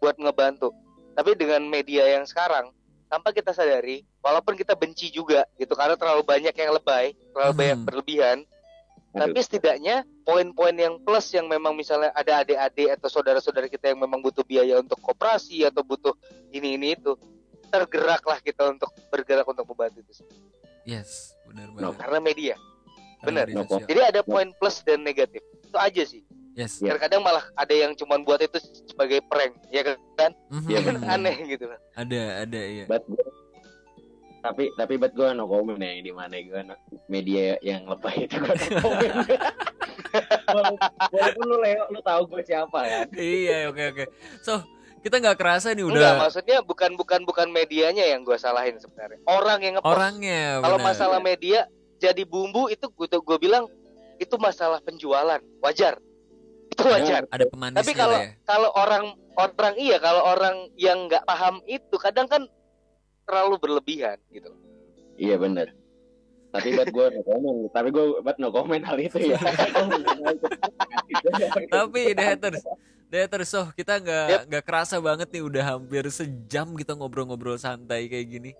[SPEAKER 3] buat ngebantu. Tapi dengan media yang sekarang, tanpa kita sadari, walaupun kita benci juga gitu karena terlalu banyak yang lebay, terlalu
[SPEAKER 1] Mhm.
[SPEAKER 3] banyak berlebihan. Tapi setidaknya poin-poin yang plus yang memang misalnya ada adik-adik atau saudara-saudara kita yang memang butuh biaya untuk koperasi atau butuh ini ini itu tergeraklah kita untuk bergerak untuk membantu itu
[SPEAKER 1] yes benar
[SPEAKER 2] No.
[SPEAKER 3] karena media. Benar.
[SPEAKER 2] No,
[SPEAKER 3] jadi ada poin plus dan negatif. Itu aja sih.
[SPEAKER 1] Yes.
[SPEAKER 2] Iya.
[SPEAKER 3] kadang malah ada yang cuman buat itu sebagai prank ya kan?
[SPEAKER 1] Mhm.
[SPEAKER 2] Iya,
[SPEAKER 3] kan
[SPEAKER 2] benar.
[SPEAKER 3] aneh gitu. Lah
[SPEAKER 1] ada ada iya.
[SPEAKER 2] But tapi tapi buat gue no comment ya yang di mana gue media yang lebay itu gue no comment. Walaupun, lu Leo lu tahu gue siapa ya.
[SPEAKER 1] Iya oke oke. So kita nggak kerasa nih
[SPEAKER 3] enggak
[SPEAKER 1] udah
[SPEAKER 3] maksudnya bukan bukan bukan medianya yang gue salahin sebenarnya. Orang yang ngepost.
[SPEAKER 1] Orangnya
[SPEAKER 3] kalau masalah media jadi bumbu itu gue gue bilang itu masalah penjualan. Wajar. Itu wajar.
[SPEAKER 1] Ada pemanisnya
[SPEAKER 3] tapi kalau
[SPEAKER 1] ya.
[SPEAKER 3] kalau orang orang iya kalau orang yang nggak paham itu kadang kan terlalu berlebihan gitu
[SPEAKER 2] Iya bener. Tapi buat gue no comment. Tapi gue buat no comment hal itu ya.
[SPEAKER 1] tapi the haters the haters so kita nggak nggak kerasa banget nih udah hampir sejam kita ngobrol-ngobrol santai kayak gini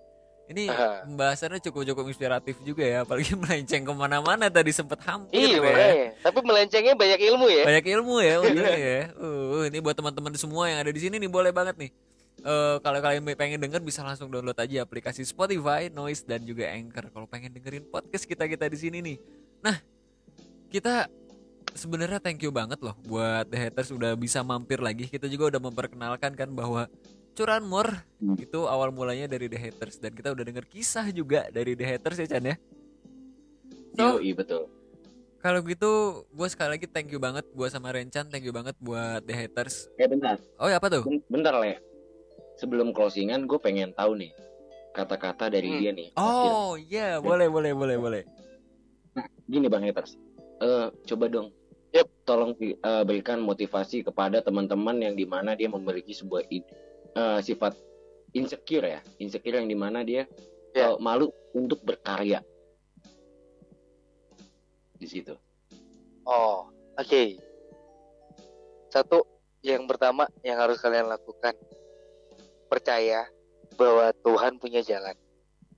[SPEAKER 1] ini
[SPEAKER 3] Aha.
[SPEAKER 1] pembahasannya cukup-cukup inspiratif juga ya apalagi melenceng ke mana-mana tadi sempet hampir
[SPEAKER 3] iya
[SPEAKER 1] ya.
[SPEAKER 3] tapi melencengnya banyak ilmu ya
[SPEAKER 1] banyak ilmu ya untungnya ya uh, ini buat teman-teman semua yang ada di sini nih boleh banget nih Eh, kalau kalian pengen denger bisa langsung download aja aplikasi Spotify, Noise dan juga Anchor kalau pengen dengerin podcast kita kita di sini nih. Nah, kita sebenarnya thank you banget loh buat The Haters udah bisa mampir lagi. Kita juga udah memperkenalkan kan bahwa Curanmor
[SPEAKER 2] Hmm.
[SPEAKER 1] itu awal mulanya dari The Haters dan kita udah denger kisah juga dari The Haters ya Chan ya. So,
[SPEAKER 2] Iya betul.
[SPEAKER 1] kalau gitu gue sekali lagi thank you banget buat sama Rencan, thank you banget buat The Haters.
[SPEAKER 2] Eh bentar,
[SPEAKER 1] Oh ya apa tuh?
[SPEAKER 2] Ben- bentar le. Sebelum closingan gue pengen tahu nih kata-kata dari
[SPEAKER 3] Hmm.
[SPEAKER 2] dia nih.
[SPEAKER 1] Oh iya boleh boleh boleh boleh.
[SPEAKER 2] Gini bang Haters. Eh coba dong.
[SPEAKER 3] Yep.
[SPEAKER 2] Tolong eh, berikan motivasi kepada teman-teman yang di mana dia memiliki sebuah eh, sifat insecure ya, insecure yang di mana dia
[SPEAKER 3] Ya.
[SPEAKER 2] eh, malu untuk berkarya. Di situ.
[SPEAKER 3] oh oke satu yang pertama yang harus kalian lakukan percaya bahwa Tuhan punya jalan.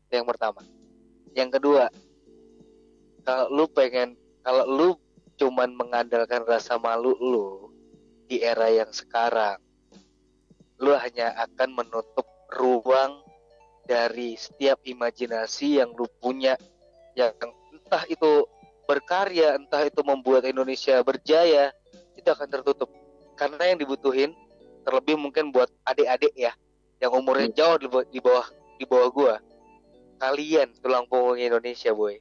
[SPEAKER 3] Yang pertama. Yang kedua kalau lu pengen kalau lu cuman mengandalkan rasa malu lu di era yang sekarang lu hanya akan menutup ruang dari setiap imajinasi yang lu punya yang entah itu berkarya entah itu membuat Indonesia berjaya itu akan tertutup. Karena yang dibutuhin terlebih mungkin buat adik-adik ya yang umurnya jauh di bawah di bawah di bawah gua. Kalian tulang punggung Indonesia boy.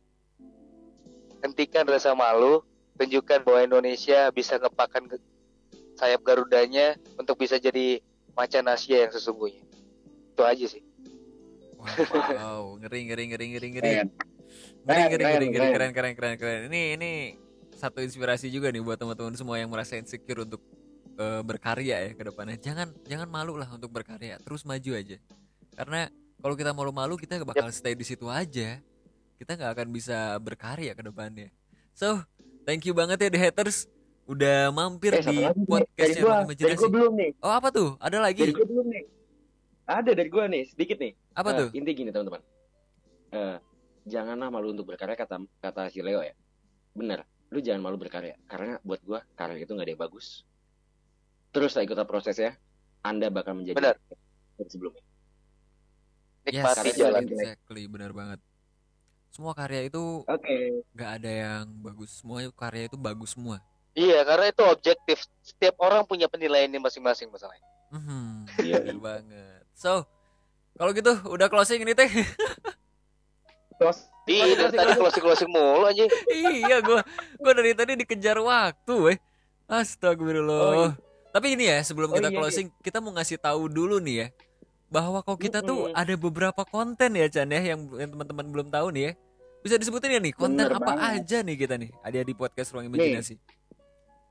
[SPEAKER 3] Hentikan rasa malu tunjukkan bahwa Indonesia bisa ngepakan ke- sayap garudanya untuk bisa jadi macan Asia yang sesungguhnya. Itu aja sih.
[SPEAKER 1] Wow, ngeri ngeri ngeri ngeri ngeri. Ngeri ngeri
[SPEAKER 2] keren,
[SPEAKER 1] ngeri ngeri
[SPEAKER 2] keren.
[SPEAKER 1] keren. Keren keren keren. Ini ini satu inspirasi juga nih buat teman-teman semua yang merasa insecure untuk eh, berkarya ya ke depannya. Jangan jangan malu lah untuk berkarya, terus maju aja. Karena kalau kita malu-malu kita bakal stay di situ aja. Kita nggak akan bisa berkarya ke depannya. So, thank you banget ya The Haters udah mampir
[SPEAKER 2] Eh,
[SPEAKER 1] di
[SPEAKER 2] dari
[SPEAKER 1] podcastnya
[SPEAKER 2] gua, dari gua belum nih.
[SPEAKER 1] Oh apa tuh? Ada
[SPEAKER 2] Dari
[SPEAKER 1] lagi?
[SPEAKER 2] gua belum nih. Ada dari gua nih, sedikit nih.
[SPEAKER 1] Apa
[SPEAKER 2] Eh,
[SPEAKER 1] tuh?
[SPEAKER 2] Inti gini teman-teman. Eh, janganlah malu untuk berkarya kata kata si Leo ya. Bener, lu jangan malu berkarya karena buat gua karya itu nggak ada yang bagus. Terus lah ikutan prosesnya, Anda bakal menjadi
[SPEAKER 3] Benar.
[SPEAKER 2] dari sebelumnya.
[SPEAKER 3] nikmati
[SPEAKER 2] karena
[SPEAKER 3] jalan
[SPEAKER 1] exactly, benar banget. Semua karya itu
[SPEAKER 2] Oke.
[SPEAKER 1] nggak ada yang bagus. Semua karya itu bagus semua.
[SPEAKER 3] iya karena itu objektif setiap orang punya penilaiannya masing-masing masalahnya
[SPEAKER 1] Mhm,
[SPEAKER 2] Iya.
[SPEAKER 1] bener banget. So, kalau gitu udah closing ini teh.
[SPEAKER 2] Terus
[SPEAKER 3] Iya, dari tadi closing-closing mulu aja.
[SPEAKER 1] iya, gua gua dari tadi dikejar waktu, weh. Astagfirullah.
[SPEAKER 2] Oh, iya.
[SPEAKER 1] Tapi ini ya, sebelum
[SPEAKER 2] Oh,
[SPEAKER 1] kita
[SPEAKER 2] iya,
[SPEAKER 1] closing, kita mau ngasih tahu dulu nih ya bahwa kok kita tuh
[SPEAKER 2] Mm-mm.
[SPEAKER 1] ada beberapa konten ya Chan ya yang, yang teman-teman belum tahu nih ya. Bisa disebutin ya nih konten
[SPEAKER 2] Bener
[SPEAKER 1] apa
[SPEAKER 2] banget.
[SPEAKER 1] aja nih kita nih ada di podcast Ruang Imajinasi.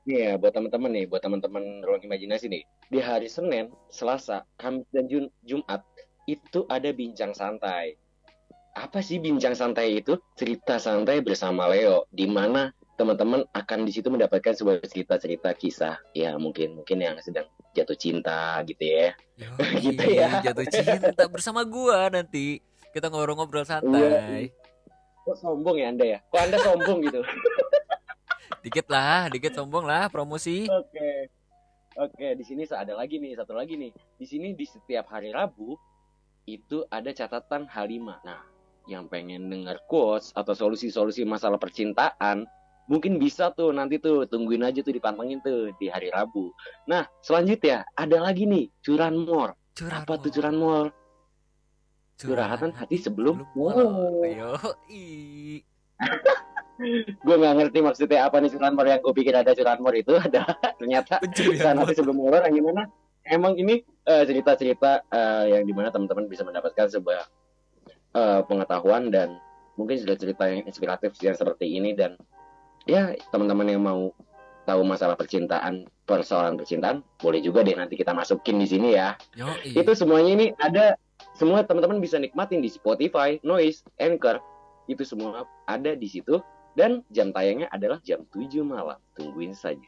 [SPEAKER 2] Iya, buat teman-teman nih, buat teman-teman ruang imajinasi nih. Di hari Senin, Selasa, Kamis dan Jun- Jumat itu ada bincang santai. Apa sih bincang santai itu? Cerita santai bersama Leo, di mana teman-teman akan di situ mendapatkan sebuah cerita-cerita kisah. Ya, mungkin mungkin yang sedang jatuh cinta gitu ya.
[SPEAKER 1] Yoi,
[SPEAKER 2] Gitu ya.
[SPEAKER 1] Jatuh cinta bersama gua nanti. Kita ngobrol-ngobrol santai.
[SPEAKER 2] Kok sombong ya Anda ya? Kok Anda sombong gitu?
[SPEAKER 1] Dikit lah, dikit sombong lah promosi.
[SPEAKER 2] Oke. Oke, di sini ada lagi nih, satu lagi nih. Di sini di setiap hari Rabu itu ada catatan H5. Nah, yang pengen dengar quotes atau solusi-solusi masalah percintaan, mungkin bisa tuh nanti tuh tungguin aja tuh dipantengin tuh di hari Rabu. Nah, selanjutnya ada lagi nih curanmor.
[SPEAKER 1] Curhat
[SPEAKER 2] Apa tuh
[SPEAKER 1] Mor.
[SPEAKER 2] curanmor? Curhatan hati sebelum
[SPEAKER 1] Mor.
[SPEAKER 2] mor.
[SPEAKER 1] Yoi.
[SPEAKER 2] Gue nggak ngerti maksudnya apa nih curanmor yang gue pikir ada curanmor itu ada ternyata nanti
[SPEAKER 1] mor.
[SPEAKER 2] sebelum mulai yang gimana emang ini eh, cerita-cerita eh, yang di mana teman-teman bisa mendapatkan sebuah eh, pengetahuan dan mungkin sudah cerita yang inspiratif yang seperti ini dan ya teman-teman yang mau tahu masalah percintaan, persoalan percintaan, boleh juga deh nanti kita masukin di sini ya.
[SPEAKER 1] Yoi.
[SPEAKER 2] Itu semuanya ini ada semua teman-teman bisa nikmatin di Spotify, Noise, Anchor. Itu semua ada di situ dan jam tayangnya adalah jam 7 malam. Tungguin saja.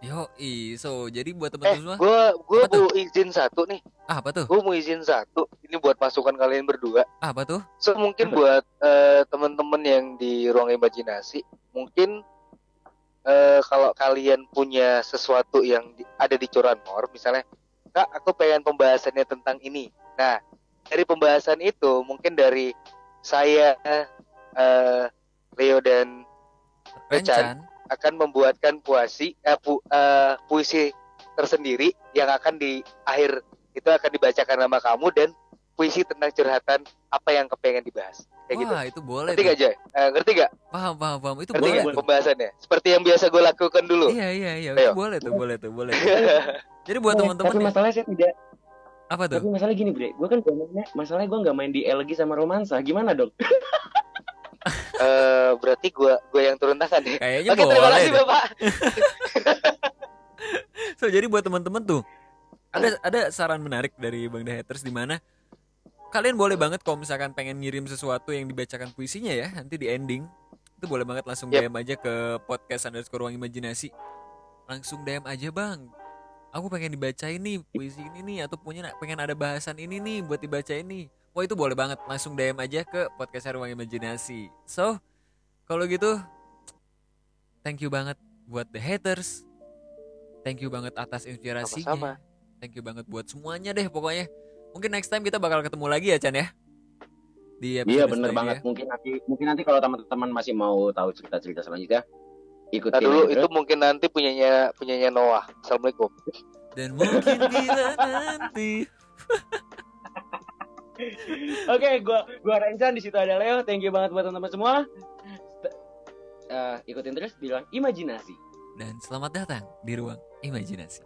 [SPEAKER 1] Yoi. So, jadi buat
[SPEAKER 3] Eh,
[SPEAKER 1] teman-teman semua,
[SPEAKER 3] gue gue
[SPEAKER 1] Apa tuh?
[SPEAKER 3] mau izin satu nih.
[SPEAKER 1] ah, apa tuh?
[SPEAKER 3] Gue mau izin satu. Ini buat masukan kalian berdua.
[SPEAKER 1] Ah, apa tuh?
[SPEAKER 3] So mungkin
[SPEAKER 2] Apa?
[SPEAKER 3] buat eh, teman-teman yang di ruang imajinasi, mungkin eh, kalau kalian punya sesuatu yang di- ada di curanmor, misalnya, kak, aku pengen pembahasannya tentang ini. Nah, dari pembahasan itu mungkin dari saya, eh, Leo dan
[SPEAKER 1] Rencan.
[SPEAKER 3] akan membuatkan puisi, eh, pu- eh, puisi tersendiri yang akan di akhir itu akan dibacakan nama kamu dan puisi tentang curhatan apa yang kepengen dibahas kayak gitu.
[SPEAKER 1] Wah, itu boleh.
[SPEAKER 3] Ngerti
[SPEAKER 1] tuh.
[SPEAKER 3] gak Joy? Eh, ngerti gak?
[SPEAKER 1] Paham, paham, paham. Itu
[SPEAKER 3] Ngerti
[SPEAKER 1] boleh.
[SPEAKER 3] gak
[SPEAKER 1] tuh.
[SPEAKER 3] pembahasannya? Seperti yang biasa gue lakukan dulu.
[SPEAKER 1] Iya, iya, iya.
[SPEAKER 3] Ayo.
[SPEAKER 1] Itu boleh tuh, boleh tuh, boleh. tuh. Jadi buat
[SPEAKER 2] Eh,
[SPEAKER 1] teman-teman
[SPEAKER 2] tapi
[SPEAKER 1] ya,
[SPEAKER 2] masalahnya saya tidak
[SPEAKER 1] apa tuh?
[SPEAKER 2] tapi masalah gini bre gue kan mainnya masalahnya gue nggak main di LG sama romansa gimana dong
[SPEAKER 3] Eh, berarti gue gue yang turun tangan ya.
[SPEAKER 1] Kayaknya
[SPEAKER 3] Oke, terima
[SPEAKER 1] boleh.
[SPEAKER 3] kasih
[SPEAKER 1] deh.
[SPEAKER 3] Bapak.
[SPEAKER 1] So jadi buat teman-teman tuh ada ada saran menarik dari Bang The Haters di mana kalian boleh banget kalau misalkan pengen ngirim sesuatu yang dibacakan puisinya ya nanti di ending itu boleh banget langsung
[SPEAKER 3] Yep.
[SPEAKER 1] DM aja ke podcast underscore ruang imajinasi. Langsung DM aja bang. Aku pengen dibacain nih puisi ini nih atau punya pengen ada bahasan ini nih buat dibacain nih wah itu boleh banget. Langsung DM aja ke podcast ruang imajinasi. So kalau gitu thank you banget buat the haters. Thank you banget atas inspirasinya.
[SPEAKER 3] Sama-sama.
[SPEAKER 1] thank you banget buat semuanya deh pokoknya mungkin next time kita bakal ketemu lagi ya Chan ya di episode
[SPEAKER 2] iya bener
[SPEAKER 1] selanjutnya.
[SPEAKER 2] banget mungkin nanti mungkin nanti kalau teman-teman masih mau tahu cerita-cerita selanjutnya ikutin
[SPEAKER 3] Nah dulu itu mungkin nanti punyanya punyanya Noah. Assalamualaikum.
[SPEAKER 1] dan mungkin bila nanti
[SPEAKER 2] Oke, gua gua Rencan di situ ada Leo. Thank you banget buat teman-teman semua. Eh, ikutin terus bilang imajinasi.
[SPEAKER 1] dan selamat datang di ruang imajinasi